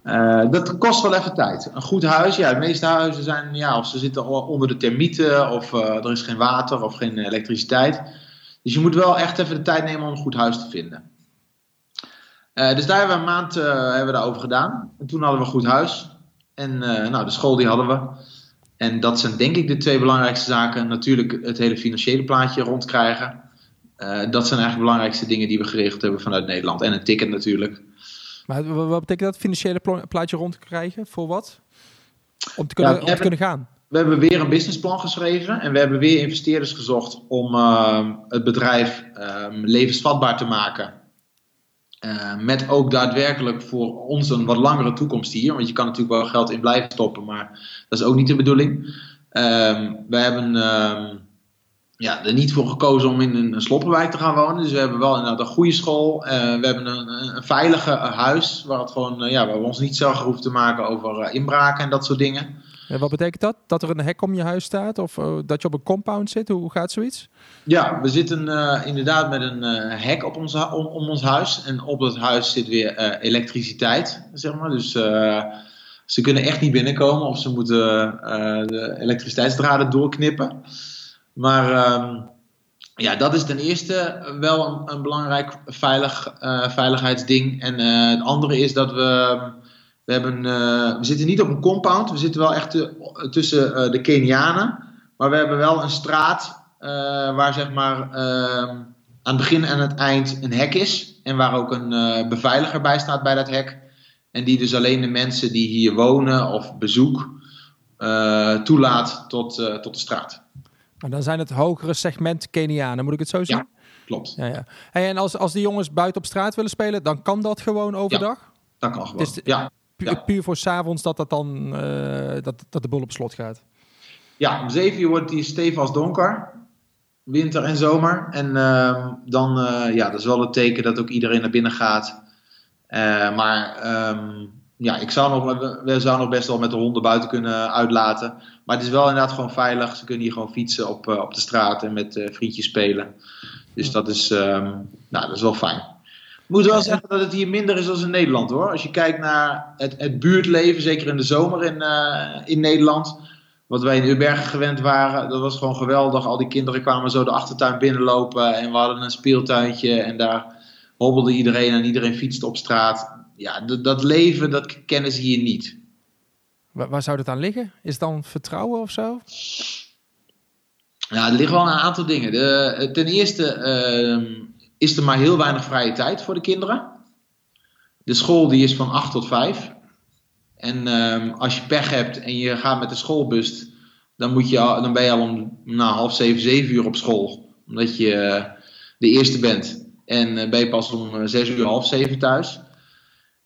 dat kost wel even tijd. Een goed huis, ja, de meeste huizen zijn, ja, of ze zitten onder de termieten, of er is geen water of geen elektriciteit. Dus je moet wel echt even de tijd nemen om een goed huis te vinden. dus daar hebben we een maand hebben we daarover gedaan. En toen hadden we een goed huis. En nou, de school die hadden we. En dat zijn denk ik de twee belangrijkste zaken. Natuurlijk het hele financiële plaatje rondkrijgen. Uh, dat zijn eigenlijk de belangrijkste dingen die we geregeld hebben vanuit Nederland. En een ticket natuurlijk. Maar wat betekent dat, financiële plaatje rondkrijgen? Voor wat? Om te kunnen, ja, om te kunnen gaan? We hebben weer een businessplan geschreven. En we hebben weer investeerders gezocht om uh, het bedrijf uh, levensvatbaar te maken. Uh, met ook daadwerkelijk voor ons een wat langere toekomst hier. Want je kan natuurlijk wel geld in blijven stoppen, maar dat is ook niet de bedoeling. Um, we hebben um, ja, er niet voor gekozen om in een, een sloppenwijk te gaan wonen. Dus we hebben wel inderdaad een goede school. Uh, we hebben een, een, veilige huis waar, het gewoon, ja, waar we ons niet zorgen hoeven te maken over inbraken en dat soort dingen. En wat betekent dat? Dat er een hek om je huis staat? Of uh, dat je op een compound zit? Hoe gaat zoiets? Ja, we zitten uh, inderdaad met een hek op ons, om, ons huis. En op dat huis zit weer elektriciteit, zeg maar. Dus ze kunnen echt niet binnenkomen of ze moeten de elektriciteitsdraden doorknippen. Maar um, ja, dat is ten eerste wel een, een belangrijk veilig, veiligheidsding. En het andere is dat we... We, hebben, uh, we zitten niet op een compound, we zitten wel echt tussen uh, de Kenianen. Maar we hebben wel een straat uh, waar zeg maar aan het begin en het eind een hek is. En waar ook een beveiliger bij staat bij dat hek. En die dus alleen de mensen die hier wonen of bezoek toelaat tot, tot de straat. Maar dan zijn het hogere segment Kenianen, moet ik het zo zeggen? Ja, klopt. Ja, ja. Hey, en als, als die jongens buiten op straat willen spelen, dan kan dat gewoon overdag? Ja, dat kan gewoon, ja. Puur, ja. puur voor s'avonds dat, dat, dan, uh, dat, dat de boel op slot gaat. Ja, om 7 uur wordt die stevast donker. Winter en zomer. En uh, dan uh, ja, dat is wel het teken dat ook iedereen naar binnen gaat. Uh, maar um, ja, ik zou nog, we zouden nog best wel met de honden buiten kunnen uitlaten. Maar het is wel inderdaad gewoon veilig. Ze kunnen hier gewoon fietsen op, op de straat en met vriendjes spelen. Dus dat is, um, nou, dat is wel fijn. Ik moet wel zeggen dat het hier minder is dan in Nederland hoor. Als je kijkt naar het, het buurtleven, zeker in de zomer in, uh, in Nederland. wat wij in Ubergen gewend waren. Dat was gewoon geweldig. Al die kinderen kwamen zo de achtertuin binnenlopen en we hadden een speeltuintje en daar hobbelde iedereen en iedereen fietste op straat. Ja, dat leven, dat kennen ze hier niet. Waar, waar zou dat aan liggen? Is het dan vertrouwen of zo? Ja, er liggen wel een aantal dingen. De, ten eerste uh, is er maar heel weinig vrije tijd voor de kinderen. De school die is van 8 tot 5. En um, als je pech hebt en je gaat met de schoolbus, dan, moet je, dan ben je al om nou, half 7, 7 uur op school. Omdat je uh, de eerste bent. En uh, ben je pas om 6 uur, half 7 thuis.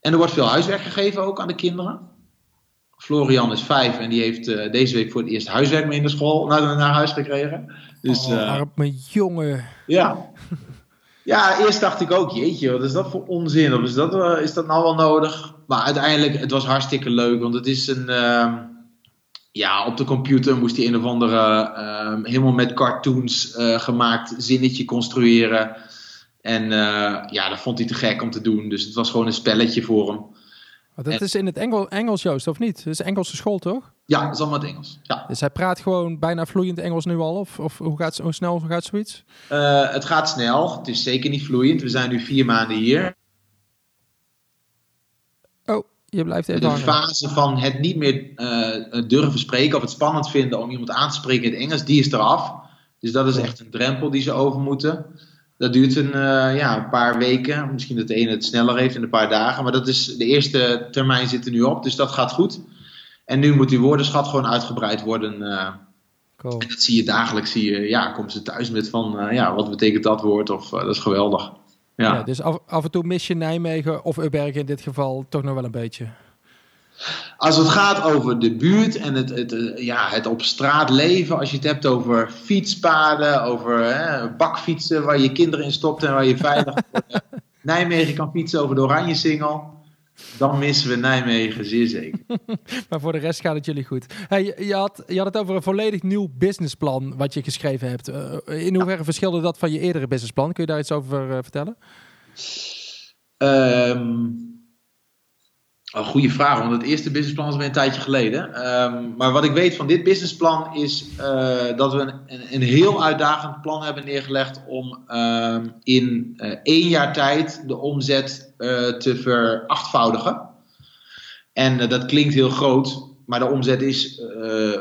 En er wordt veel huiswerk gegeven ook aan de kinderen. Florian is vijf en die heeft uh, deze week voor het eerst huiswerk mee in de school naar, naar huis gekregen. Dus, oh, arme jongen. Ja. ja, eerst dacht ik ook, jeetje, wat is dat voor onzin? Of is dat, uh, is dat nou wel nodig? Maar uiteindelijk, het was hartstikke leuk, want het is een... ehm, ja, op de computer moest hij een of andere ehm, helemaal met cartoons eh, gemaakt zinnetje construeren. En ja, dat vond hij te gek om te doen. Dus het was gewoon een spelletje voor hem. Maar dat is in het Engel, Engels, Joost, of niet? Het is Engelse school, toch? Ja, dat is allemaal het Engels. Ja. Dus hij praat gewoon bijna vloeiend Engels nu al? Of, of hoe, gaat, hoe snel gaat zoiets? Uh, het gaat snel. Het is zeker niet vloeiend. We zijn nu vier maanden hier. Oh, je blijft even De hangen. fase van het niet meer uh, durven spreken of het spannend vinden om iemand aan te spreken in het Engels, die is eraf. Dus dat is echt een drempel die ze over moeten. Dat duurt een, uh, ja, een paar weken. Misschien dat de ene het sneller heeft in een paar dagen. Maar dat is, de eerste termijn zit er nu op. Dus dat gaat goed. En nu moet die woordenschat gewoon uitgebreid worden. Uh, cool. En dat zie je dagelijks. Zie je, ja, komen ze thuis met van, uh, ja, wat betekent dat woord? Of dat is geweldig. Ja. ja dus af, af, en toe mis je Nijmegen of Ubergen in dit geval toch nog wel een beetje. Als het gaat over de buurt en het, het, ja, het op straat leven, als je het hebt over fietspaden, over hè, bakfietsen waar je kinderen in stopt en waar je veilig Nijmegen kan fietsen over de Oranjesingel, dan missen we Nijmegen zeer zeker. maar voor de rest gaat het jullie goed. Hey, je, had, je had het over een volledig nieuw businessplan wat je geschreven hebt. Uh, in hoeverre ja. verschilde dat van je eerdere businessplan? Kun je daar iets over uh, vertellen? Um, een goede vraag, want het eerste businessplan was weer een tijdje geleden. Um, maar wat ik weet van dit businessplan is uh, dat we een, een, heel uitdagend plan hebben neergelegd om um, in uh, één jaar tijd de omzet uh, te verachtvoudigen. En dat klinkt heel groot, maar de omzet is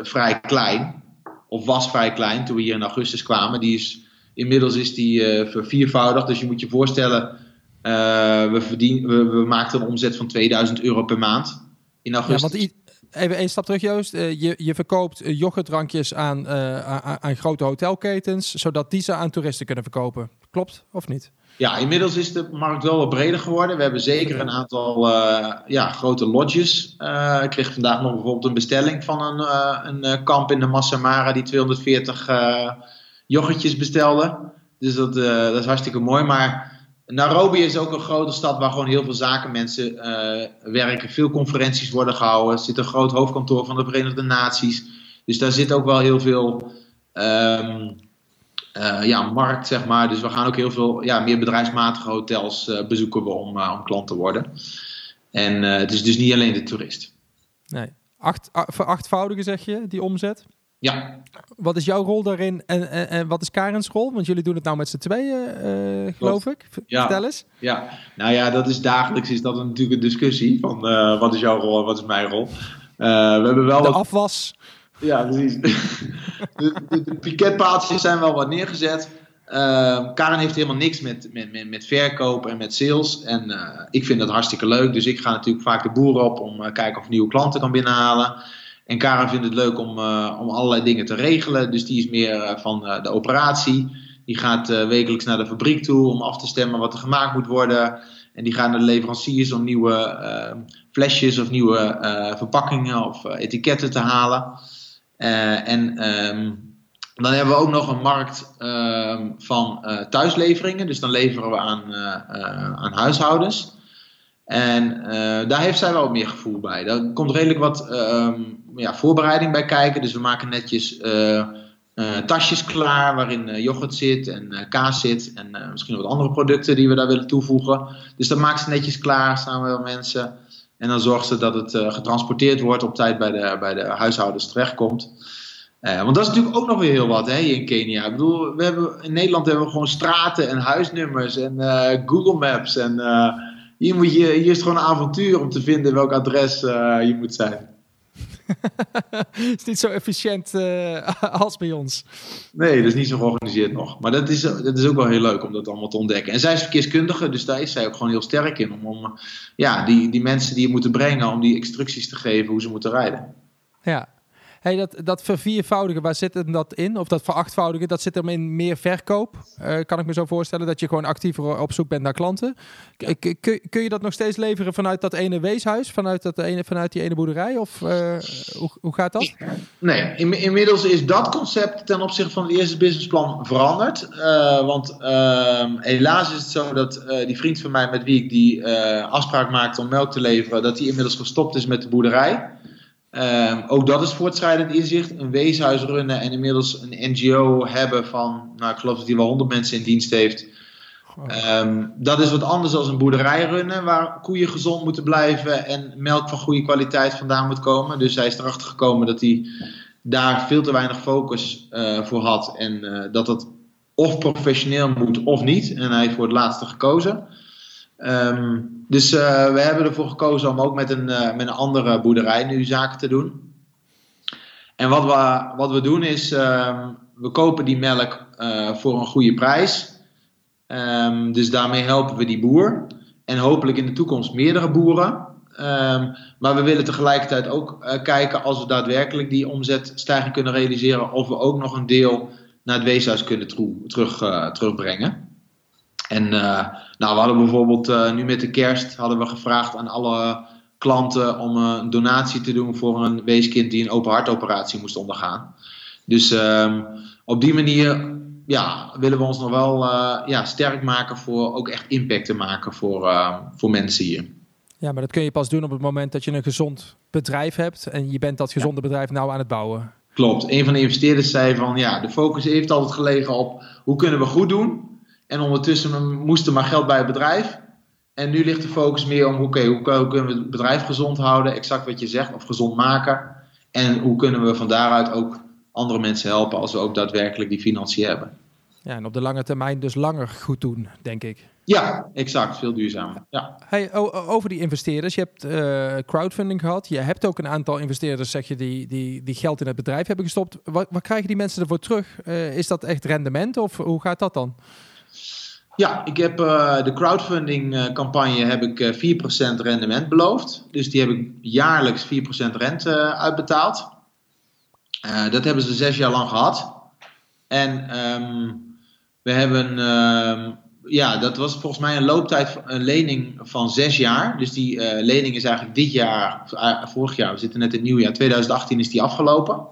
vrij klein. Of was vrij klein toen we hier in augustus kwamen. Die is, inmiddels is die verviervoudigd. Dus je moet je voorstellen uh, we, verdien, we, we, maakten een omzet van 2000 euro per maand in augustus. Ja, want even één stap terug, Joost. Uh, je, je verkoopt yoghurtdrankjes aan, uh, aan, aan, grote hotelketens, zodat die ze aan toeristen kunnen verkopen. Klopt of niet? Ja, inmiddels is de markt wel wat breder geworden. We hebben zeker een aantal ja, grote lodges. ik kreeg vandaag nog bijvoorbeeld een bestelling van een, een kamp in de Massamara die 240 yoghurtjes bestelde. Dus dat, dat is hartstikke mooi. Maar Nairobi is ook een grote stad waar gewoon heel veel zakenmensen uh, werken. Veel conferenties worden gehouden. Er zit een groot hoofdkantoor van de Verenigde Naties. Dus daar zit ook wel heel veel um, uh, ja, markt, zeg maar. Dus we gaan ook heel veel ja, meer bedrijfsmatige hotels uh, bezoeken we om, om klant te worden. En het is dus niet alleen de toerist. Nee. Acht, verachtvoudigen zeg je, die omzet? Ja. Wat is jouw rol daarin en, en, en, wat is Karens rol? Want jullie doen het nou met z'n tweeën, uh, geloof ik. Ja. Vertel eens. Ja, nou ja, dat is dagelijks is dat natuurlijk een discussie van uh, wat is jouw rol en wat is mijn rol. Uh, we hebben wel de wat... afwas. Ja, precies. de, de, de piketpaaltjes zijn wel wat neergezet. Karen heeft helemaal niks met, met, met, met verkoop en met sales. En ik vind dat hartstikke leuk. Dus ik ga natuurlijk vaak de boer op om kijken of nieuwe klanten kan binnenhalen. En Karen vindt het leuk om, uh, om allerlei dingen te regelen. Dus die is meer uh, van uh, de operatie. Die gaat wekelijks naar de fabriek toe om af te stemmen wat er gemaakt moet worden. En die gaan naar de leveranciers om nieuwe flesjes of nieuwe verpakkingen of etiketten te halen. en um, dan hebben we ook nog een markt ehm, van thuisleveringen. Dus dan leveren we aan, aan huishoudens. En daar heeft zij wel meer gevoel bij. Daar komt redelijk wat ja, voorbereiding bij kijken. Dus we maken netjes uh, uh, tasjes klaar waarin yoghurt zit en kaas zit. En misschien wat andere producten die we daar willen toevoegen. Dus dat maakt ze netjes klaar samen met mensen. En dan zorgt ze dat het getransporteerd wordt op tijd bij de, bij de huishoudens terechtkomt. want dat is natuurlijk ook nog weer heel wat hè, in Kenia. Ik bedoel, we hebben, in Nederland hebben we gewoon straten en huisnummers en Google Maps. En hier, moet je, hier is het gewoon een avontuur om te vinden welk adres je moet zijn. is niet zo efficiënt uh, als bij ons. Nee, dat is niet zo georganiseerd nog. Maar dat is, dat is ook wel heel leuk om dat allemaal te ontdekken. En zij is verkeerskundige, dus daar is zij ook gewoon heel sterk in. Om, om ja, die, die mensen die je moeten brengen, om die instructies te geven hoe ze moeten rijden. Ja, Hey, dat, dat verviervoudigen, waar zit hem dat in? Of dat verachtvoudigen, dat zit hem in meer verkoop? Uh, kan ik me zo voorstellen dat je gewoon actiever op zoek bent naar klanten. Kun, kun je dat nog steeds leveren vanuit dat ene weeshuis? Vanuit, dat ene, vanuit die ene boerderij? Of uh, hoe, hoe gaat dat? Nee, in, inmiddels is dat concept ten opzichte van het eerste businessplan veranderd. Uh, want ehm, helaas is het zo dat die vriend van mij met wie ik die afspraak maakte om melk te leveren, dat hij inmiddels gestopt is met de boerderij. Um, ook dat is voortschrijdend inzicht. Een weeshuis runnen en inmiddels een NGO hebben van, nou ik geloof dat hij wel 100 mensen in dienst heeft. Um, dat is wat anders dan een boerderij runnen, waar koeien gezond moeten blijven en melk van goede kwaliteit vandaan moet komen. Dus hij is erachter gekomen dat hij daar veel te weinig focus uh, voor had en uh, dat het of professioneel moet of niet. En hij heeft voor het laatste gekozen. Um, dus uh, we hebben ervoor gekozen om ook met een, uh, met een andere boerderij nu zaken te doen. En wat we, wat we doen is, um, we kopen die melk uh, voor een goede prijs. Um, dus daarmee helpen we die boer. En hopelijk in de toekomst meerdere boeren. maar we willen tegelijkertijd ook kijken als we daadwerkelijk die omzetstijging kunnen realiseren. Of we ook nog een deel naar het weeshuis kunnen terug, terugbrengen. En uh, nou, we hadden bijvoorbeeld uh, nu met de kerst hadden we gevraagd aan alle klanten om uh, een donatie te doen voor een weeskind die een open hartoperatie moest ondergaan. Dus um, op die manier ja, willen we ons nog wel ja, sterk maken voor ook echt impact te maken voor, voor mensen hier. Ja, maar dat kun je pas doen op het moment dat je een gezond bedrijf hebt en je bent dat gezonde bedrijf nou aan het bouwen. Klopt. Een van de investeerders zei van ja, de focus heeft altijd gelegen op hoe kunnen we goed doen. En ondertussen moest er maar geld bij het bedrijf. En nu ligt de focus meer om okay, hoe, hoe kunnen we het bedrijf gezond houden, exact wat je zegt, of gezond maken. En hoe kunnen we van daaruit ook andere mensen helpen als we ook daadwerkelijk die financiën hebben. Ja, en op de lange termijn dus langer goed doen, denk ik. Ja, exact. Veel duurzamer. Ja. Hey, over die investeerders. Je hebt uh, crowdfunding gehad. Je hebt ook een aantal investeerders, zeg je, die, die, die geld in het bedrijf hebben gestopt. Wat, wat krijgen die mensen ervoor terug? Uh, is dat echt rendement of hoe gaat dat dan? Ja, ik heb uh, de crowdfunding uh, campagne heb ik uh, eh, 4% rendement beloofd. Dus die heb ik jaarlijks 4% rente uitbetaald. dat hebben ze zes jaar lang gehad. En um, we hebben, uh, ja, dat was volgens mij een looptijd, een lening van zes jaar. Dus die lening is eigenlijk dit jaar, vorig jaar, we zitten net in het nieuwjaar, 2018 is die afgelopen.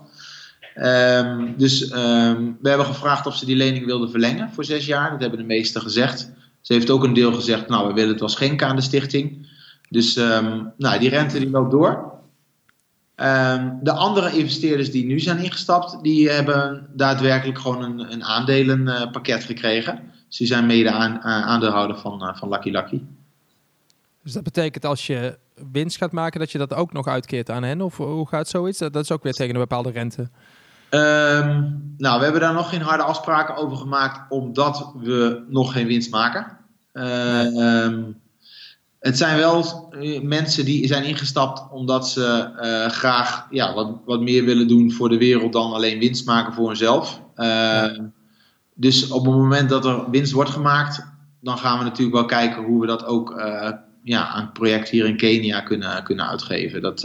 Um, dus um, we hebben gevraagd of ze die lening wilden verlengen voor zes jaar. Dat hebben de meesten gezegd. Ze heeft ook een deel gezegd, nou we willen het wel schenken aan de stichting. Dus um, nou, die rente die loopt door. de andere investeerders die nu zijn ingestapt, die hebben daadwerkelijk gewoon een, een aandelenpakket gekregen. Ze zijn mede aan, aandeelhouder van, uh, van Lucky Lucky. Dus dat betekent als je winst gaat maken, dat je dat ook nog uitkeert aan hen? Of hoe gaat zoiets? Dat is ook weer tegen een bepaalde rente. Um, nou, we hebben daar nog geen harde afspraken over gemaakt, omdat we nog geen winst maken. Uh, het zijn wel mensen die zijn ingestapt omdat ze uh, graag ja, wat, wat meer willen doen voor de wereld dan alleen winst maken voor hunzelf. Uh, ja. Dus op het moment dat er winst wordt gemaakt, dan gaan we natuurlijk wel kijken hoe we dat ook uh, ja, aan het project hier in Kenia kunnen, kunnen uitgeven. Dat,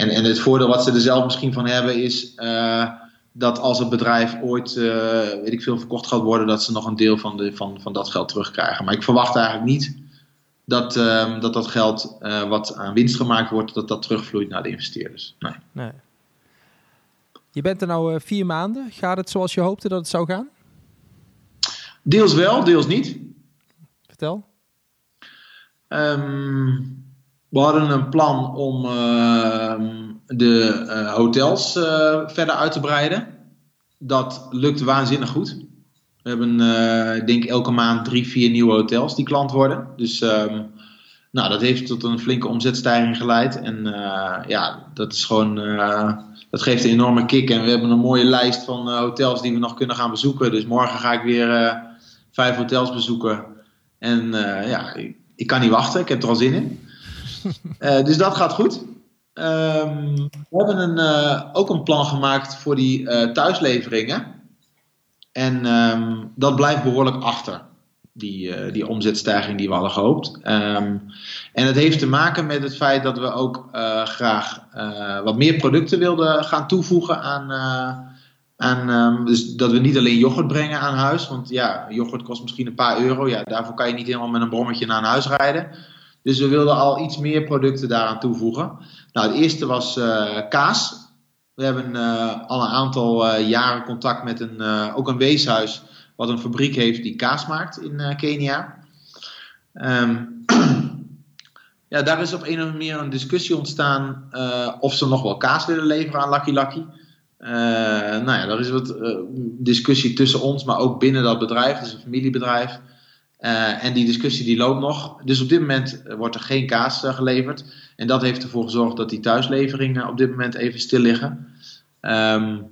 en, en het voordeel wat ze er zelf misschien van hebben is uh, dat als het bedrijf ooit, uh, weet ik veel, verkocht gaat worden, dat ze nog een deel van, de, van, van dat geld terugkrijgen. Maar ik verwacht eigenlijk niet dat uh, dat, dat geld uh, wat aan winst gemaakt wordt, dat dat terugvloeit naar de investeerders. Nee. nee. Je bent er nou vier maanden. Gaat het zoals je hoopte dat het zou gaan? Deels wel, deels niet. Vertel. Um, we hadden een plan om uh, de uh, hotels uh, verder uit te breiden. Dat lukt waanzinnig goed. We hebben, ik denk, elke maand drie, vier nieuwe hotels die klant worden. Dus um, Nou, dat heeft tot een flinke omzetstijging geleid. En ja, dat is gewoon dat geeft een enorme kick. En we hebben een mooie lijst van hotels die we nog kunnen gaan bezoeken. Dus morgen ga ik weer vijf hotels bezoeken. En ja, ik, ik, kan niet wachten. Ik heb er al zin in. dus dat gaat goed. Ehm, we hebben een, uh, ook een plan gemaakt voor die uh, thuisleveringen. En um, dat blijft behoorlijk achter, die, die omzetstijging die we hadden gehoopt. Um, en het heeft te maken met het feit dat we ook graag wat meer producten wilden gaan toevoegen aan. aan dus dat we niet alleen yoghurt brengen aan huis. Want ja, yoghurt kost misschien een paar euro. Ja, daarvoor kan je niet helemaal met een brommetje naar huis rijden. Dus we wilden al iets meer producten daaraan toevoegen. Nou, het eerste was uh, kaas. We hebben uh, al een aantal uh, jaren contact met een, ook een weeshuis, wat een fabriek heeft die kaas maakt in Kenia. Um, ja, daar is op een of andere manier een discussie ontstaan of ze nog wel kaas willen leveren aan Lucky Lucky. nou ja, er is wat discussie tussen ons, maar ook binnen dat bedrijf. Het is een familiebedrijf. Uh, en die discussie die loopt nog. Dus op dit moment wordt er geen kaas uh, geleverd. En dat heeft ervoor gezorgd dat die thuisleveringen op dit moment even stil liggen. Um,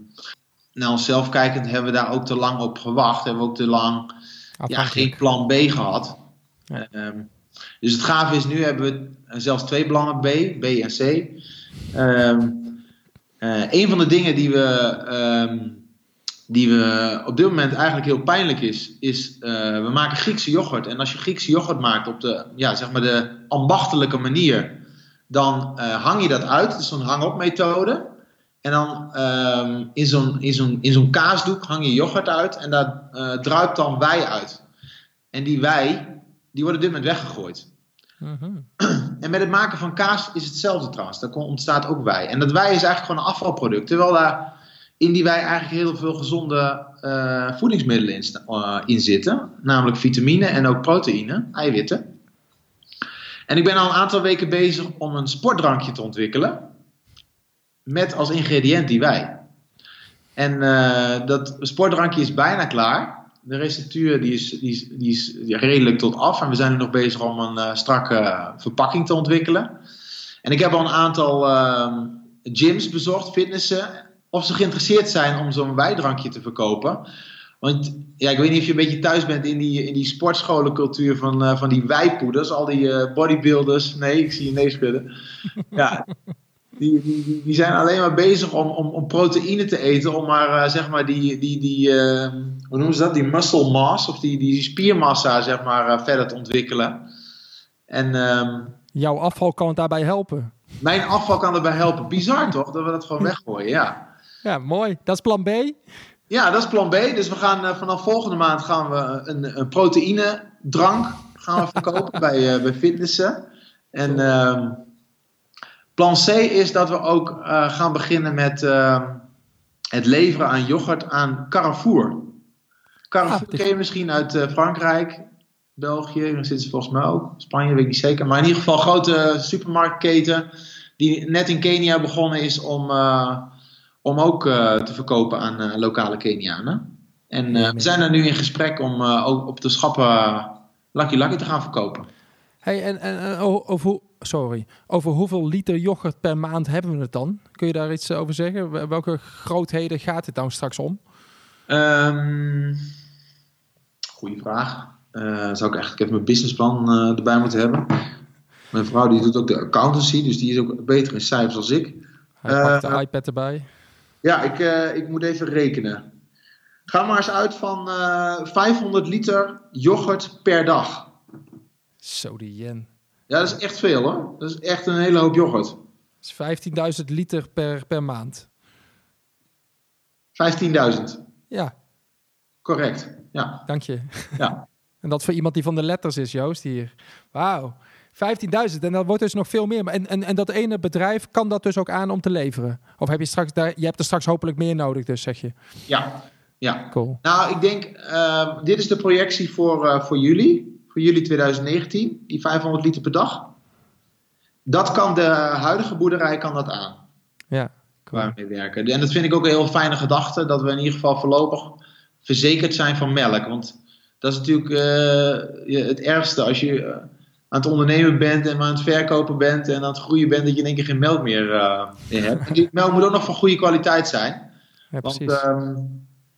naar onszelf kijkend hebben we daar ook te lang op gewacht. Hebben we ook te lang ja, geen plan B gehad. Ja. Um, dus het gave is, nu hebben we zelfs twee plannen B, B en C. Um, uh, een van de dingen die we die we op dit moment eigenlijk heel pijnlijk is, is uh, we maken Griekse yoghurt. En als je Griekse yoghurt maakt op de, ja, zeg maar de ambachtelijke manier, dan uh, hang je dat uit. Het is zo'n hang-op methode. En dan um, in zo'n in zo'n in zo'n kaasdoek hang je yoghurt uit en daar uh, druipt dan wei uit. En die wei, die wordt op dit moment weggegooid. Mm-hmm. En met het maken van kaas is hetzelfde trouwens. Daar ontstaat ook wei. En dat wei is eigenlijk gewoon een afvalproduct. Terwijl daar in die wij eigenlijk heel veel gezonde uh, voedingsmiddelen in, in, zitten. Namelijk vitamine en ook proteïne, eiwitten. En ik ben al een aantal weken bezig om een sportdrankje te ontwikkelen. Met als ingrediënt die wij. En uh, dat sportdrankje is bijna klaar. De receptuur die is, die is, die is redelijk tot af. En we zijn nu nog bezig om een strakke verpakking te ontwikkelen. En ik heb al een aantal ehm, gyms bezocht, fitnessen of ze geïnteresseerd zijn om zo'n wijdrankje te verkopen. Want ja, ik weet niet of je een beetje thuis bent in die, in die sportscholencultuur van, uh, van die wijpoeders, al die uh, bodybuilders. Nee, ik zie je nee schudden. Ja, die, die, die zijn alleen maar bezig om, om, om proteïne te eten, om maar uh, zeg maar die, die, die hoe noemen ze dat, die muscle mass, of die, die spiermassa zeg maar verder te ontwikkelen. En, um, Jouw afval kan het daarbij helpen. Mijn afval kan erbij helpen. Bizar toch, dat we dat gewoon weggooien, ja. Ja, mooi. Dat is plan B? Ja, dat is plan B. Dus we gaan uh, vanaf volgende maand gaan we een, een proteïne drank gaan we verkopen bij, uh, bij fitnessen. En uh, plan C is dat we ook uh, gaan beginnen met ehm, het leveren aan yoghurt aan Carrefour. Carrefour ah, ken je misschien uit Frankrijk, België, daar zitten ze volgens mij ook. Spanje weet ik niet zeker. Maar in ieder geval grote supermarktketen die net in Kenia begonnen is om om ook uh, te verkopen aan uh, lokale Kenianen. En uh, we zijn er nu in gesprek om ook op de schappen Lucky Lucky te gaan verkopen. Hey, en, en over, sorry, over hoeveel liter yoghurt per maand hebben we het dan? Kun je daar iets over zeggen? Welke grootheden gaat het dan straks om? Um, goeie vraag. zou ik eigenlijk even mijn businessplan erbij moeten hebben. Mijn vrouw die doet ook de accountancy, dus die is ook beter in cijfers als ik. Hij pakt de iPad erbij. Ja, ik, uh, ik moet even rekenen. Ga maar eens uit van uh, eh, 500 liter yoghurt per dag. Zo die jen. Ja, dat is echt veel hoor. Dat is echt een hele hoop yoghurt. Dat is 15.000 liter per, per maand. 15.000. Ja. Correct, ja. Dank je. Ja. en dat voor iemand die van de letters is, Joost, hier. Wauw. 15.000 en dat wordt dus nog veel meer. En, en, en dat ene bedrijf kan dat dus ook aan om te leveren? Of heb je straks daar, je hebt er straks hopelijk meer nodig, dus zeg je? Ja, ja. Cool. Nou, ik denk, uh, dit is de projectie voor, uh, voor juli, voor juli 2019, die 500 liter per dag. Dat kan de huidige boerderij kan dat aan. Ja. Cool. Waar we mee werken. En dat vind ik ook een heel fijne gedachte, dat we in ieder geval voorlopig verzekerd zijn van melk. Want dat is natuurlijk uh, het ergste als je aan het ondernemen bent en aan het verkopen bent en aan het groeien bent, dat je in één keer geen melk meer uh, hebt. En die melk moet ook nog van goede kwaliteit zijn. Ja, Want ehm,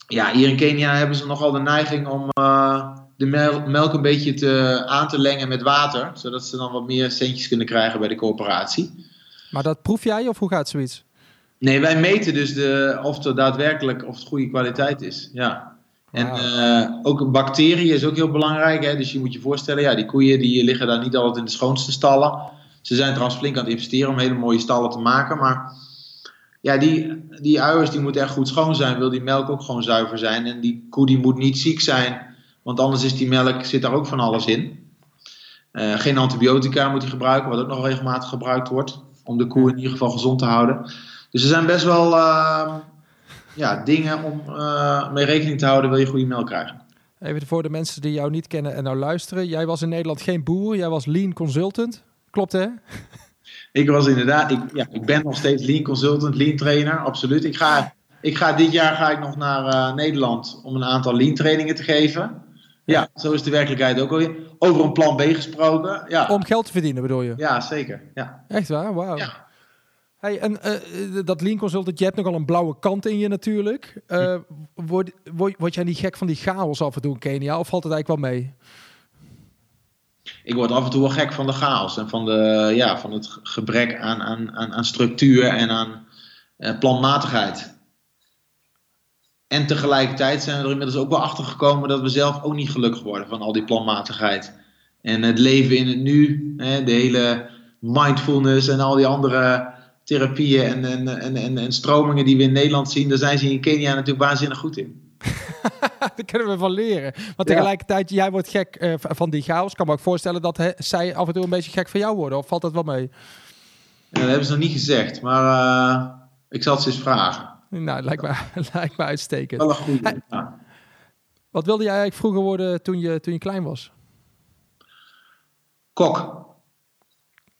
ja, hier in Kenia hebben ze nogal de neiging om eh, de mel- melk een beetje te, aan te lengen met water, zodat ze dan wat meer centjes kunnen krijgen bij de corporatie. Maar dat proef jij of hoe gaat zoiets? Nee, wij meten dus de, of het daadwerkelijk of het goede kwaliteit is. Ja. En eh, ook bacteriën is ook heel belangrijk. Hè? Dus je moet je voorstellen, ja, die koeien die liggen daar niet altijd in de schoonste stallen. Ze zijn trouwens flink aan het investeren om hele mooie stallen te maken. Maar ja, die, die uiers die moeten echt goed schoon zijn. Wil die melk ook gewoon zuiver zijn. En die koe die moet niet ziek zijn. Want anders is die melk, zit daar ook van alles in. Eh, geen antibiotica moet hij gebruiken, wat ook nog regelmatig gebruikt wordt. Om de koe in ieder geval gezond te houden. Dus er zijn best wel eh, ja, dingen om eh, mee rekening te houden, wil je goede melk krijgen. Even voor de mensen die jou niet kennen en nou luisteren. Jij was in Nederland geen boer, jij was lean consultant. Klopt hè? Ik was inderdaad, ik, ja, ik ben nog steeds lean consultant, lean trainer, absoluut. Ik ga, ik ga dit jaar ga ik nog naar eh, Nederland om een aantal lean trainingen te geven. Ja, zo is de werkelijkheid ook alweer. Over een plan B gesproken. Ja, Om geld te verdienen bedoel je? ja zeker. Ja. Echt waar? Wauw. Ja. Hey, en eh, dat lean consultant, je hebt nogal een blauwe kant in je natuurlijk. Eh, word, word, word jij niet gek van die chaos af en toe in Kenia? Of valt het eigenlijk wel mee? Ik word af en toe wel gek van de chaos en van, de, ja, van het gebrek aan, aan, aan, aan structuur en aan planmatigheid. En tegelijkertijd zijn we er inmiddels ook wel achter gekomen dat we zelf ook niet gelukkig worden van al die planmatigheid. En het leven in het nu, hè, de hele mindfulness en al die andere therapieën en, en, en, en, en stromingen die we in Nederland zien, daar zijn ze in Kenia natuurlijk waanzinnig goed in. Daar kunnen we van leren. Maar Ja. tegelijkertijd, jij wordt gek eh, van die chaos. Ik kan me ook voorstellen dat zij af en toe een beetje gek van jou worden. Of valt dat wel mee? Ja, dat hebben ze nog niet gezegd, maar eh, ik zal het ze eens vragen. Nou, lijkt me, lijkt me uitstekend. Wel een goede. Ja. Wat wilde jij eigenlijk vroeger worden toen je, toen je klein was? Kok.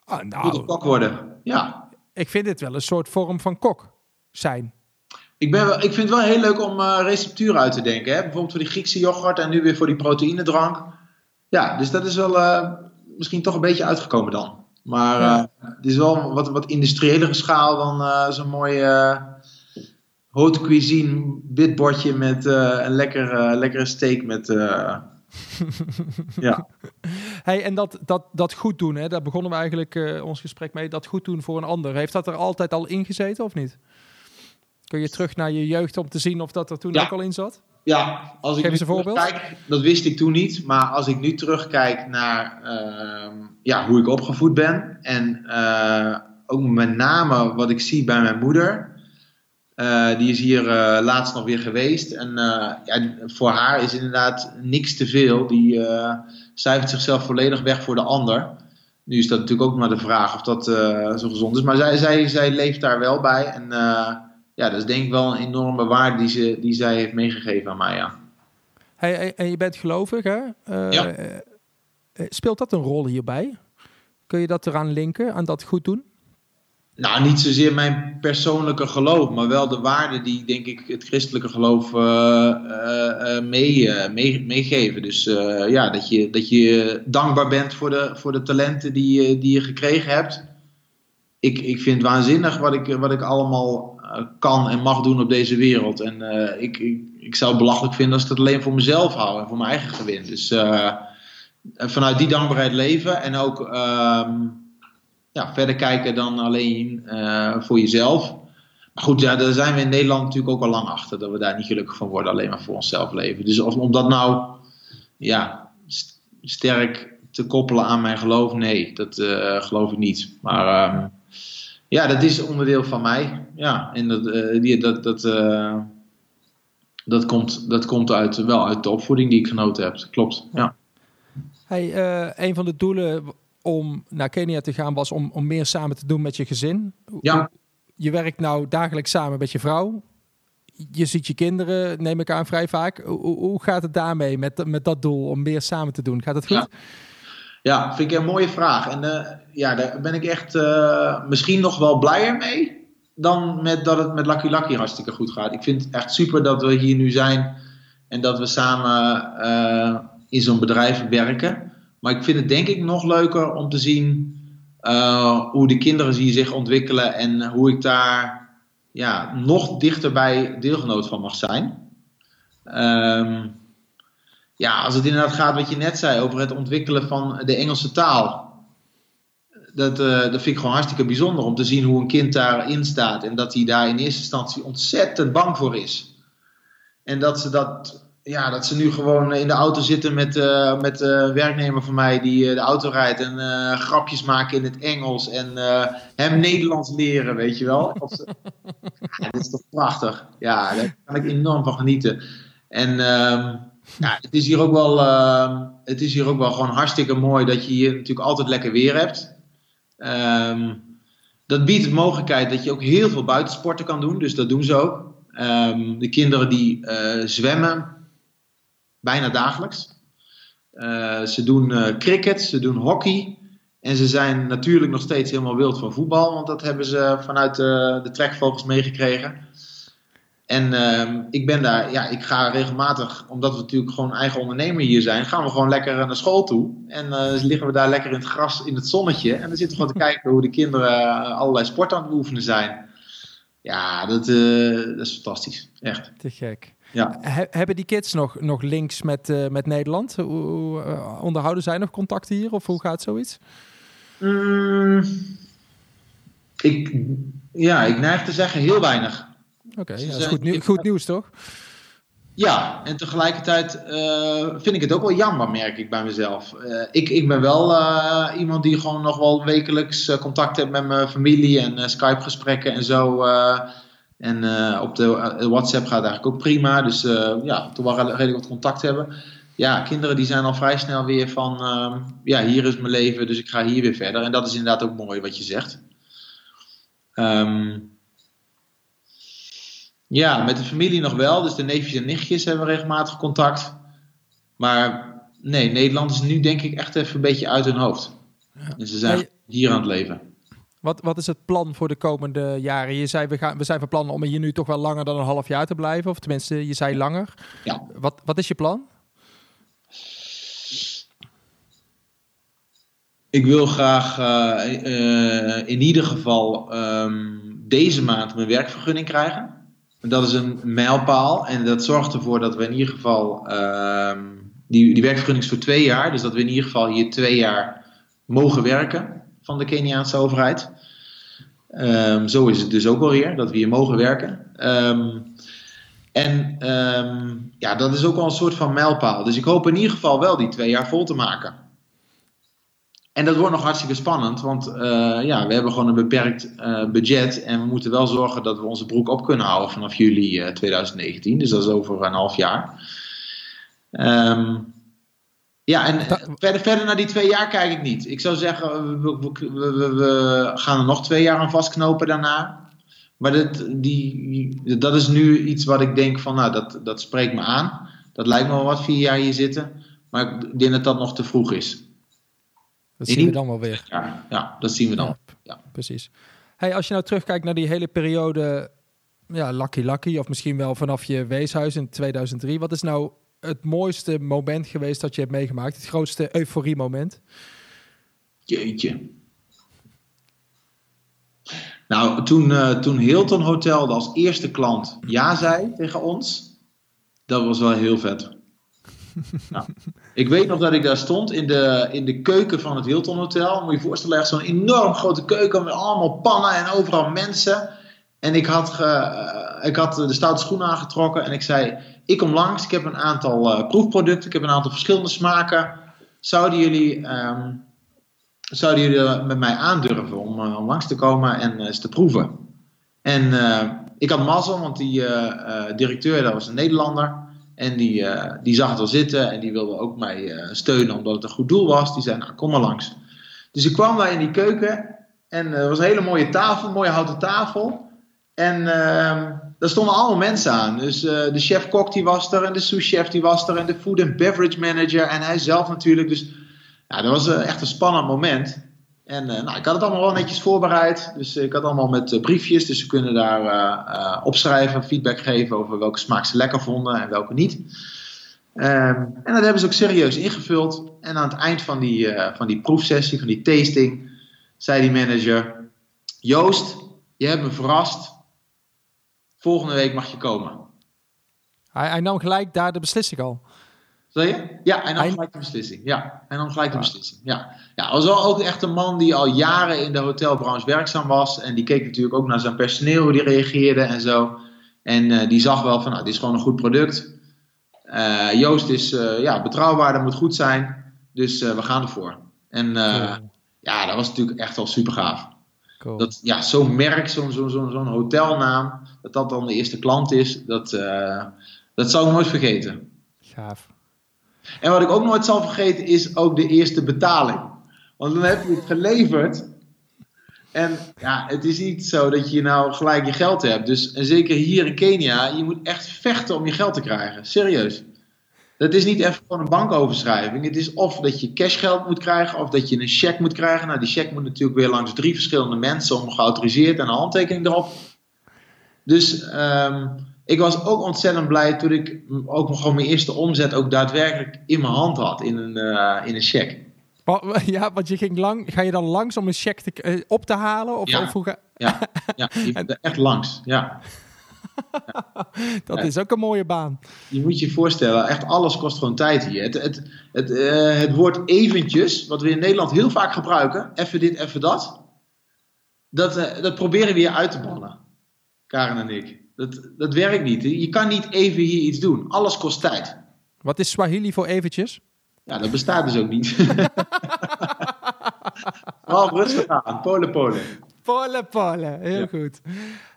Ah, nou, kok worden. Ja. Ik vind dit wel een soort vorm van kok zijn. Ik, ben wel, ik vind het wel heel leuk om eh, recepturen uit te denken. Hè? Bijvoorbeeld voor die Griekse yoghurt en nu weer voor die proteïnedrank. Ja, dus dat is wel eh, misschien toch een beetje uitgekomen dan. Maar eh, het is wel wat, wat industriëlere schaal dan zo'n mooi haute cuisine bitbordje met een lekker, lekkere steak met... ja. Hey, en dat, dat, dat goed doen, hè, daar begonnen we eigenlijk eh, ons gesprek mee. Dat goed doen voor een ander. Heeft dat er altijd al in gezeten of niet? Kun je terug naar je jeugd om te zien of dat er toen Ja. ook al in zat? Ja, als ik Geef eens een voorbeeld. terugkijk, dat wist ik toen niet. Maar als ik nu terugkijk naar ehm, ja, hoe ik opgevoed ben. En eh, ook met name wat ik zie bij mijn moeder. Eh, die is hier eh, laatst nog weer geweest. En eh, ja, voor haar is inderdaad niks te veel. Die cijfert zichzelf volledig weg voor de ander. Nu is dat natuurlijk ook maar de vraag of dat zo gezond is. Maar zij, zij, zij leeft daar wel bij. En ja, dat is denk ik wel een enorme waarde die, ze, die zij heeft meegegeven aan mij. Ja. Hey, en- je bent gelovig, hè? Ja. speelt dat een rol hierbij? Kun je dat eraan linken, aan dat goed doen? Nou, niet zozeer mijn persoonlijke geloof, maar wel de waarden die, denk ik, het christelijke geloof eh, eh, eh, mee, mee, meegeven. Dus ja, dat je, dat je dankbaar bent voor de, voor de talenten die, je- die je gekregen hebt. Ik, ik vind het waanzinnig wat ik, wat ik allemaal kan en mag doen op deze wereld. En ik, ik, zou het belachelijk vinden als ik het alleen voor mezelf hou en voor mijn eigen gewin. Dus vanuit die dankbaarheid leven en ook ehm, ja, verder kijken dan alleen eh, voor jezelf. Maar goed, ja, daar zijn we in Nederland natuurlijk ook al lang achter. Dat we daar niet gelukkig van worden, alleen maar voor onszelf leven. Dus of, om dat nou ja, st- sterk te koppelen aan mijn geloof, nee, dat eh, geloof ik niet. Maar ehm, ja, dat is onderdeel van mij. Ja, en dat, eh, die, dat, dat, dat, komt, dat komt uit, wel uit de opvoeding die ik genoten heb. Klopt, ja. Hey, een van de doelen om naar Kenia te gaan was om, om meer samen te doen met je gezin. Ja. Je werkt nou dagelijks samen met je vrouw. Je ziet je kinderen, neem ik aan, vrij vaak. Hoe, hoe- gaat het daarmee met, met dat doel om meer samen te doen? Gaat het goed? Ja. Ja, vind ik een mooie vraag. En eh, ja, daar ben ik echt eh, misschien nog wel blijer mee dan met dat het met Lucky Lucky hartstikke goed gaat. Ik vind het echt super dat we hier nu zijn en dat we samen eh, in zo'n bedrijf werken. Maar ik vind het denk ik nog leuker om te zien hoe de kinderen zich ontwikkelen en hoe ik daar ja, nog dichterbij deelgenoot van mag zijn. Ehm, ja, als het inderdaad gaat wat je net zei over het ontwikkelen van de Engelse taal. Dat, uh, dat vind ik gewoon hartstikke bijzonder om te zien hoe een kind daarin staat. En dat hij daar in eerste instantie ontzettend bang voor is. En dat ze, dat, ja, dat ze nu gewoon in de auto zitten met, uh, met uh, werknemer van mij die de auto rijdt. En grapjes maken in het Engels. En hem Nederlands leren, weet je wel. ja, dat is toch prachtig. Ja, daar kan ik enorm van genieten. En uh, ja, het, is hier ook wel, uh, het is hier ook wel gewoon hartstikke mooi dat je hier natuurlijk altijd lekker weer hebt. Um, dat biedt de mogelijkheid dat je ook heel veel buitensporten kan doen. Dus dat doen ze ook. Um, de kinderen die uh, zwemmen bijna dagelijks. Uh, ze doen uh, cricket, ze doen hockey. En ze zijn natuurlijk nog steeds helemaal wild van voetbal. Want dat hebben ze vanuit de trekvogels meegekregen. En uh, ik ben daar, ja, ik ga regelmatig, omdat we natuurlijk gewoon eigen ondernemer hier zijn, gaan we gewoon lekker naar school toe. En uh, liggen we daar lekker in het gras, in het zonnetje. En dan zitten we gewoon te kijken hoe de kinderen allerlei sport aan het oefenen zijn. Ja, dat, uh, dat is fantastisch. Echt. Te gek. Ja. He hebben die kids nog, nog links met, uh, met Nederland? Hoe, onderhouden zij nog contacten hier? Of hoe gaat zoiets? Mm, ik, ja, ik neig te zeggen heel weinig. Oké, dat is goed, nieuws, goed nieuws toch? Ja, en tegelijkertijd uh, vind ik het ook wel jammer, merk ik bij mezelf. Uh, ik, ik ben wel uh, iemand die gewoon nog wel wekelijks contact heeft met mijn familie en Skype-gesprekken en zo. En op de WhatsApp gaat eigenlijk ook prima. Dus ja, toch wel redelijk wat contact hebben. Ja, kinderen die zijn al vrij snel weer van, ehm, ja, hier is mijn leven, dus ik ga hier weer verder. En dat is inderdaad ook mooi wat je zegt. Um, ja, met de familie nog wel. Dus de neefjes en nichtjes hebben we regelmatig contact. Maar nee, Nederland is nu denk ik echt even een beetje uit hun hoofd. Ja. En ze zijn hier aan het leven. Wat, wat is het plan voor de komende jaren? Je zei, we, gaan, we zijn van plan om hier nu toch wel langer dan een half jaar te blijven. Of tenminste, je zei langer. Ja. Wat, wat is je plan? Ik wil graag uh, uh, in ieder geval um, deze maand mijn werkvergunning krijgen. Dat is een mijlpaal en dat zorgt ervoor dat we in ieder geval. Uh, die, die werkvergunning is voor twee jaar, dus dat we in ieder geval hier twee jaar mogen werken van de Keniaanse overheid. Um, zo is het dus ook alweer, dat we hier mogen werken. Um, en um, ja, dat is ook wel een soort van mijlpaal. Dus ik hoop in ieder geval wel die twee jaar vol te maken. En dat wordt nog hartstikke spannend, want uh, ja, we hebben gewoon een beperkt uh, budget. En we moeten wel zorgen dat we onze broek op kunnen houden vanaf juli uh, 2019. Dus dat is over een half jaar. Um, ja, en verder, verder naar die twee jaar kijk ik niet. Ik zou zeggen, we, we, we, we gaan er nog twee jaar aan vastknopen daarna. Maar dat, die, dat is nu iets wat ik denk van, nou, dat, dat spreekt me aan. Dat lijkt me wel wat, vier jaar hier zitten. Maar ik denk dat dat nog te vroeg is. Dat zien we dan wel weer. Ja, ja dat zien we dan. Ja, precies. Hey, als je nou terugkijkt naar die hele periode, ja, Lucky Lucky, of misschien wel vanaf je weeshuis in 2003. Wat is nou het mooiste moment geweest dat je hebt meegemaakt? Het grootste euforie-moment? Jeetje. Nou, toen, uh, toen Hilton Hotel als eerste klant ja zei tegen ons, dat was wel heel vet. Nou, ik weet nog dat ik daar stond in de, in de keuken van het Hilton Hotel. Moet je je voorstellen, echt zo'n enorm grote keuken met allemaal pannen en overal mensen. En ik had, ge, uh, ik had de stoute schoenen aangetrokken en ik zei: Ik kom langs, ik heb een aantal uh, proefproducten, ik heb een aantal verschillende smaken. Zouden jullie, um, zouden jullie met mij aandurven om, uh, om langs te komen en eens te proeven? En ik had mazzel, want die directeur, dat was een Nederlander. En die, die zag het al zitten en die wilde ook mij steunen omdat het een goed doel was. Die zei, nou kom maar langs. Dus ik kwam daar in die keuken en er was een hele mooie tafel, een mooie houten tafel. En ehm, daar stonden allemaal mensen aan. Dus de chef-kok die was er en de sous-chef die was er en de food and beverage manager en hij zelf natuurlijk. Dus ja, dat was echt een spannend moment. En uh, nou, ik had het allemaal wel netjes voorbereid. Dus ik had allemaal met briefjes. Dus ze kunnen daar opschrijven, feedback geven over welke smaak ze lekker vonden en welke niet. Ehm, en dat hebben ze ook serieus ingevuld. En aan het eind van die, van die proefsessie, van die tasting, zei die manager: Joost, je hebt me verrast. Volgende week mag je komen. Hij, hij nam gelijk daar de beslissing al. Zie je? Ja, hij nam gelijk de beslissing. Ja, hij nam gelijk de beslissing. Ja. ja, was wel ook echt een man die al jaren in de hotelbranche werkzaam was. En die keek natuurlijk ook naar zijn personeel, hoe die reageerde en zo. En uh, die zag wel van, nou, dit is gewoon een goed product. Uh, Joost is uh, ja, betrouwbaar, dat moet goed zijn. Dus we gaan ervoor. En cool. ja, dat was natuurlijk echt wel super gaaf. Cool. Dat, ja, zo'n merk, zo'n zo, zo, zo'n hotelnaam, dat dat dan de eerste klant is, dat, dat zou ik nooit vergeten. Gaaf. En wat ik ook nooit zal vergeten is ook de eerste betaling. Want dan heb je het geleverd. En ja, het is niet zo dat je nou gelijk je geld hebt. Dus en zeker hier in Kenia, je moet echt vechten om je geld te krijgen. Serieus. Dat is niet even gewoon een bankoverschrijving. Het is of dat je cashgeld moet krijgen, of dat je een cheque moet krijgen. Nou, die cheque moet natuurlijk weer langs drie verschillende mensen om geautoriseerd en een handtekening erop. Dus um, ik was ook ontzettend blij toen ik ook gewoon mijn eerste omzet ook daadwerkelijk in mijn hand had in een, uh, in een cheque. Ja, want je ging lang, ga je dan langs om een cheque te, uh, op te halen? Of, ja, of hoe ga... ja, ja je echt langs, ja. Dat ja. is ook een mooie baan. Je moet je voorstellen, echt alles kost gewoon tijd hier. Het, het, het, uh, het woord eventjes, wat we in Nederland heel vaak gebruiken, even dit, even dat, dat, uh, dat proberen we hier uit te bannen, Karen en ik. Dat, dat werkt niet. Je kan niet even hier iets doen. Alles kost tijd. Wat is Swahili voor eventjes? Ja, dat bestaat dus ook niet. Vooral rustig aan. Polen, Polen. Polen, Polen. Heel ja. goed.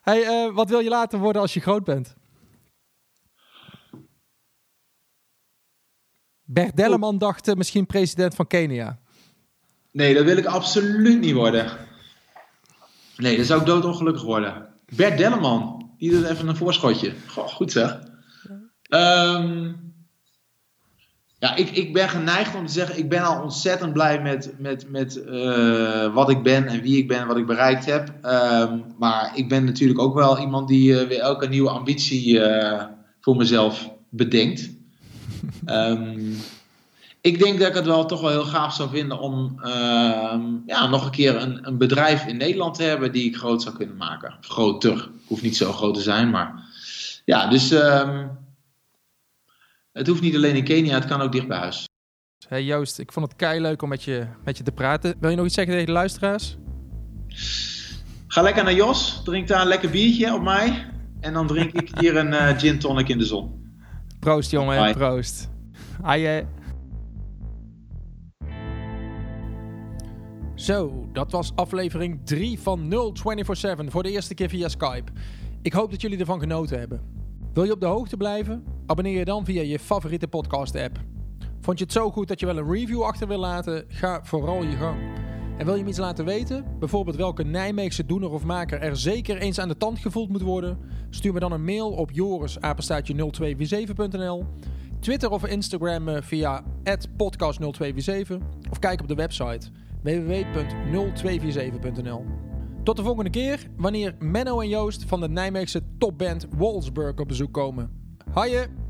Hey, uh, wat wil je later worden als je groot bent? Bert Delleman dacht uh, misschien president van Kenia. Nee, dat wil ik absoluut niet worden. Nee, dan zou ik doodongelukkig worden. Bert Delleman. Ieder even een voorschotje. Goh, goed zeg. Um, ja, ik, ik ben geneigd om te zeggen, ik ben al ontzettend blij met, met, met uh, wat ik ben en wie ik ben en wat ik bereikt heb. Um, maar ik ben natuurlijk ook wel iemand die uh, weer elke nieuwe ambitie uh, voor mezelf bedenkt. Um, ik denk dat ik het wel toch wel heel gaaf zou vinden om uh, ja, nog een keer een, een, bedrijf in Nederland te hebben die ik groot zou kunnen maken. Groter. Hoeft niet zo groot te zijn, maar ja, dus um, het hoeft niet alleen in Kenia, het kan ook dicht bij huis. Hey Joost, ik vond het kei leuk om met je, met je te praten. Wil je nog iets zeggen tegen de luisteraars? Ga lekker naar Jos, drink daar een lekker biertje op mij. En dan drink ik hier een uh, gin tonic in de zon. Proost jongen, Bye. proost. Aie. Zo, dat was aflevering 3 van 0247 voor de eerste keer via Skype. Ik hoop dat jullie ervan genoten hebben. Wil je op de hoogte blijven? Abonneer je dan via je favoriete podcast app. Vond je het zo goed dat je wel een review achter wil laten? Ga vooral je gang. En wil je me iets laten weten? Bijvoorbeeld welke Nijmeegse doener of maker er zeker eens aan de tand gevoeld moet worden? Stuur me dan een mail op joris0247.nl Twitter of Instagram via podcast0247 of kijk op de website www.0247.nl. Tot de volgende keer, wanneer Menno en Joost van de Nijmeegse topband Wolfsburg op bezoek komen. 欢迎。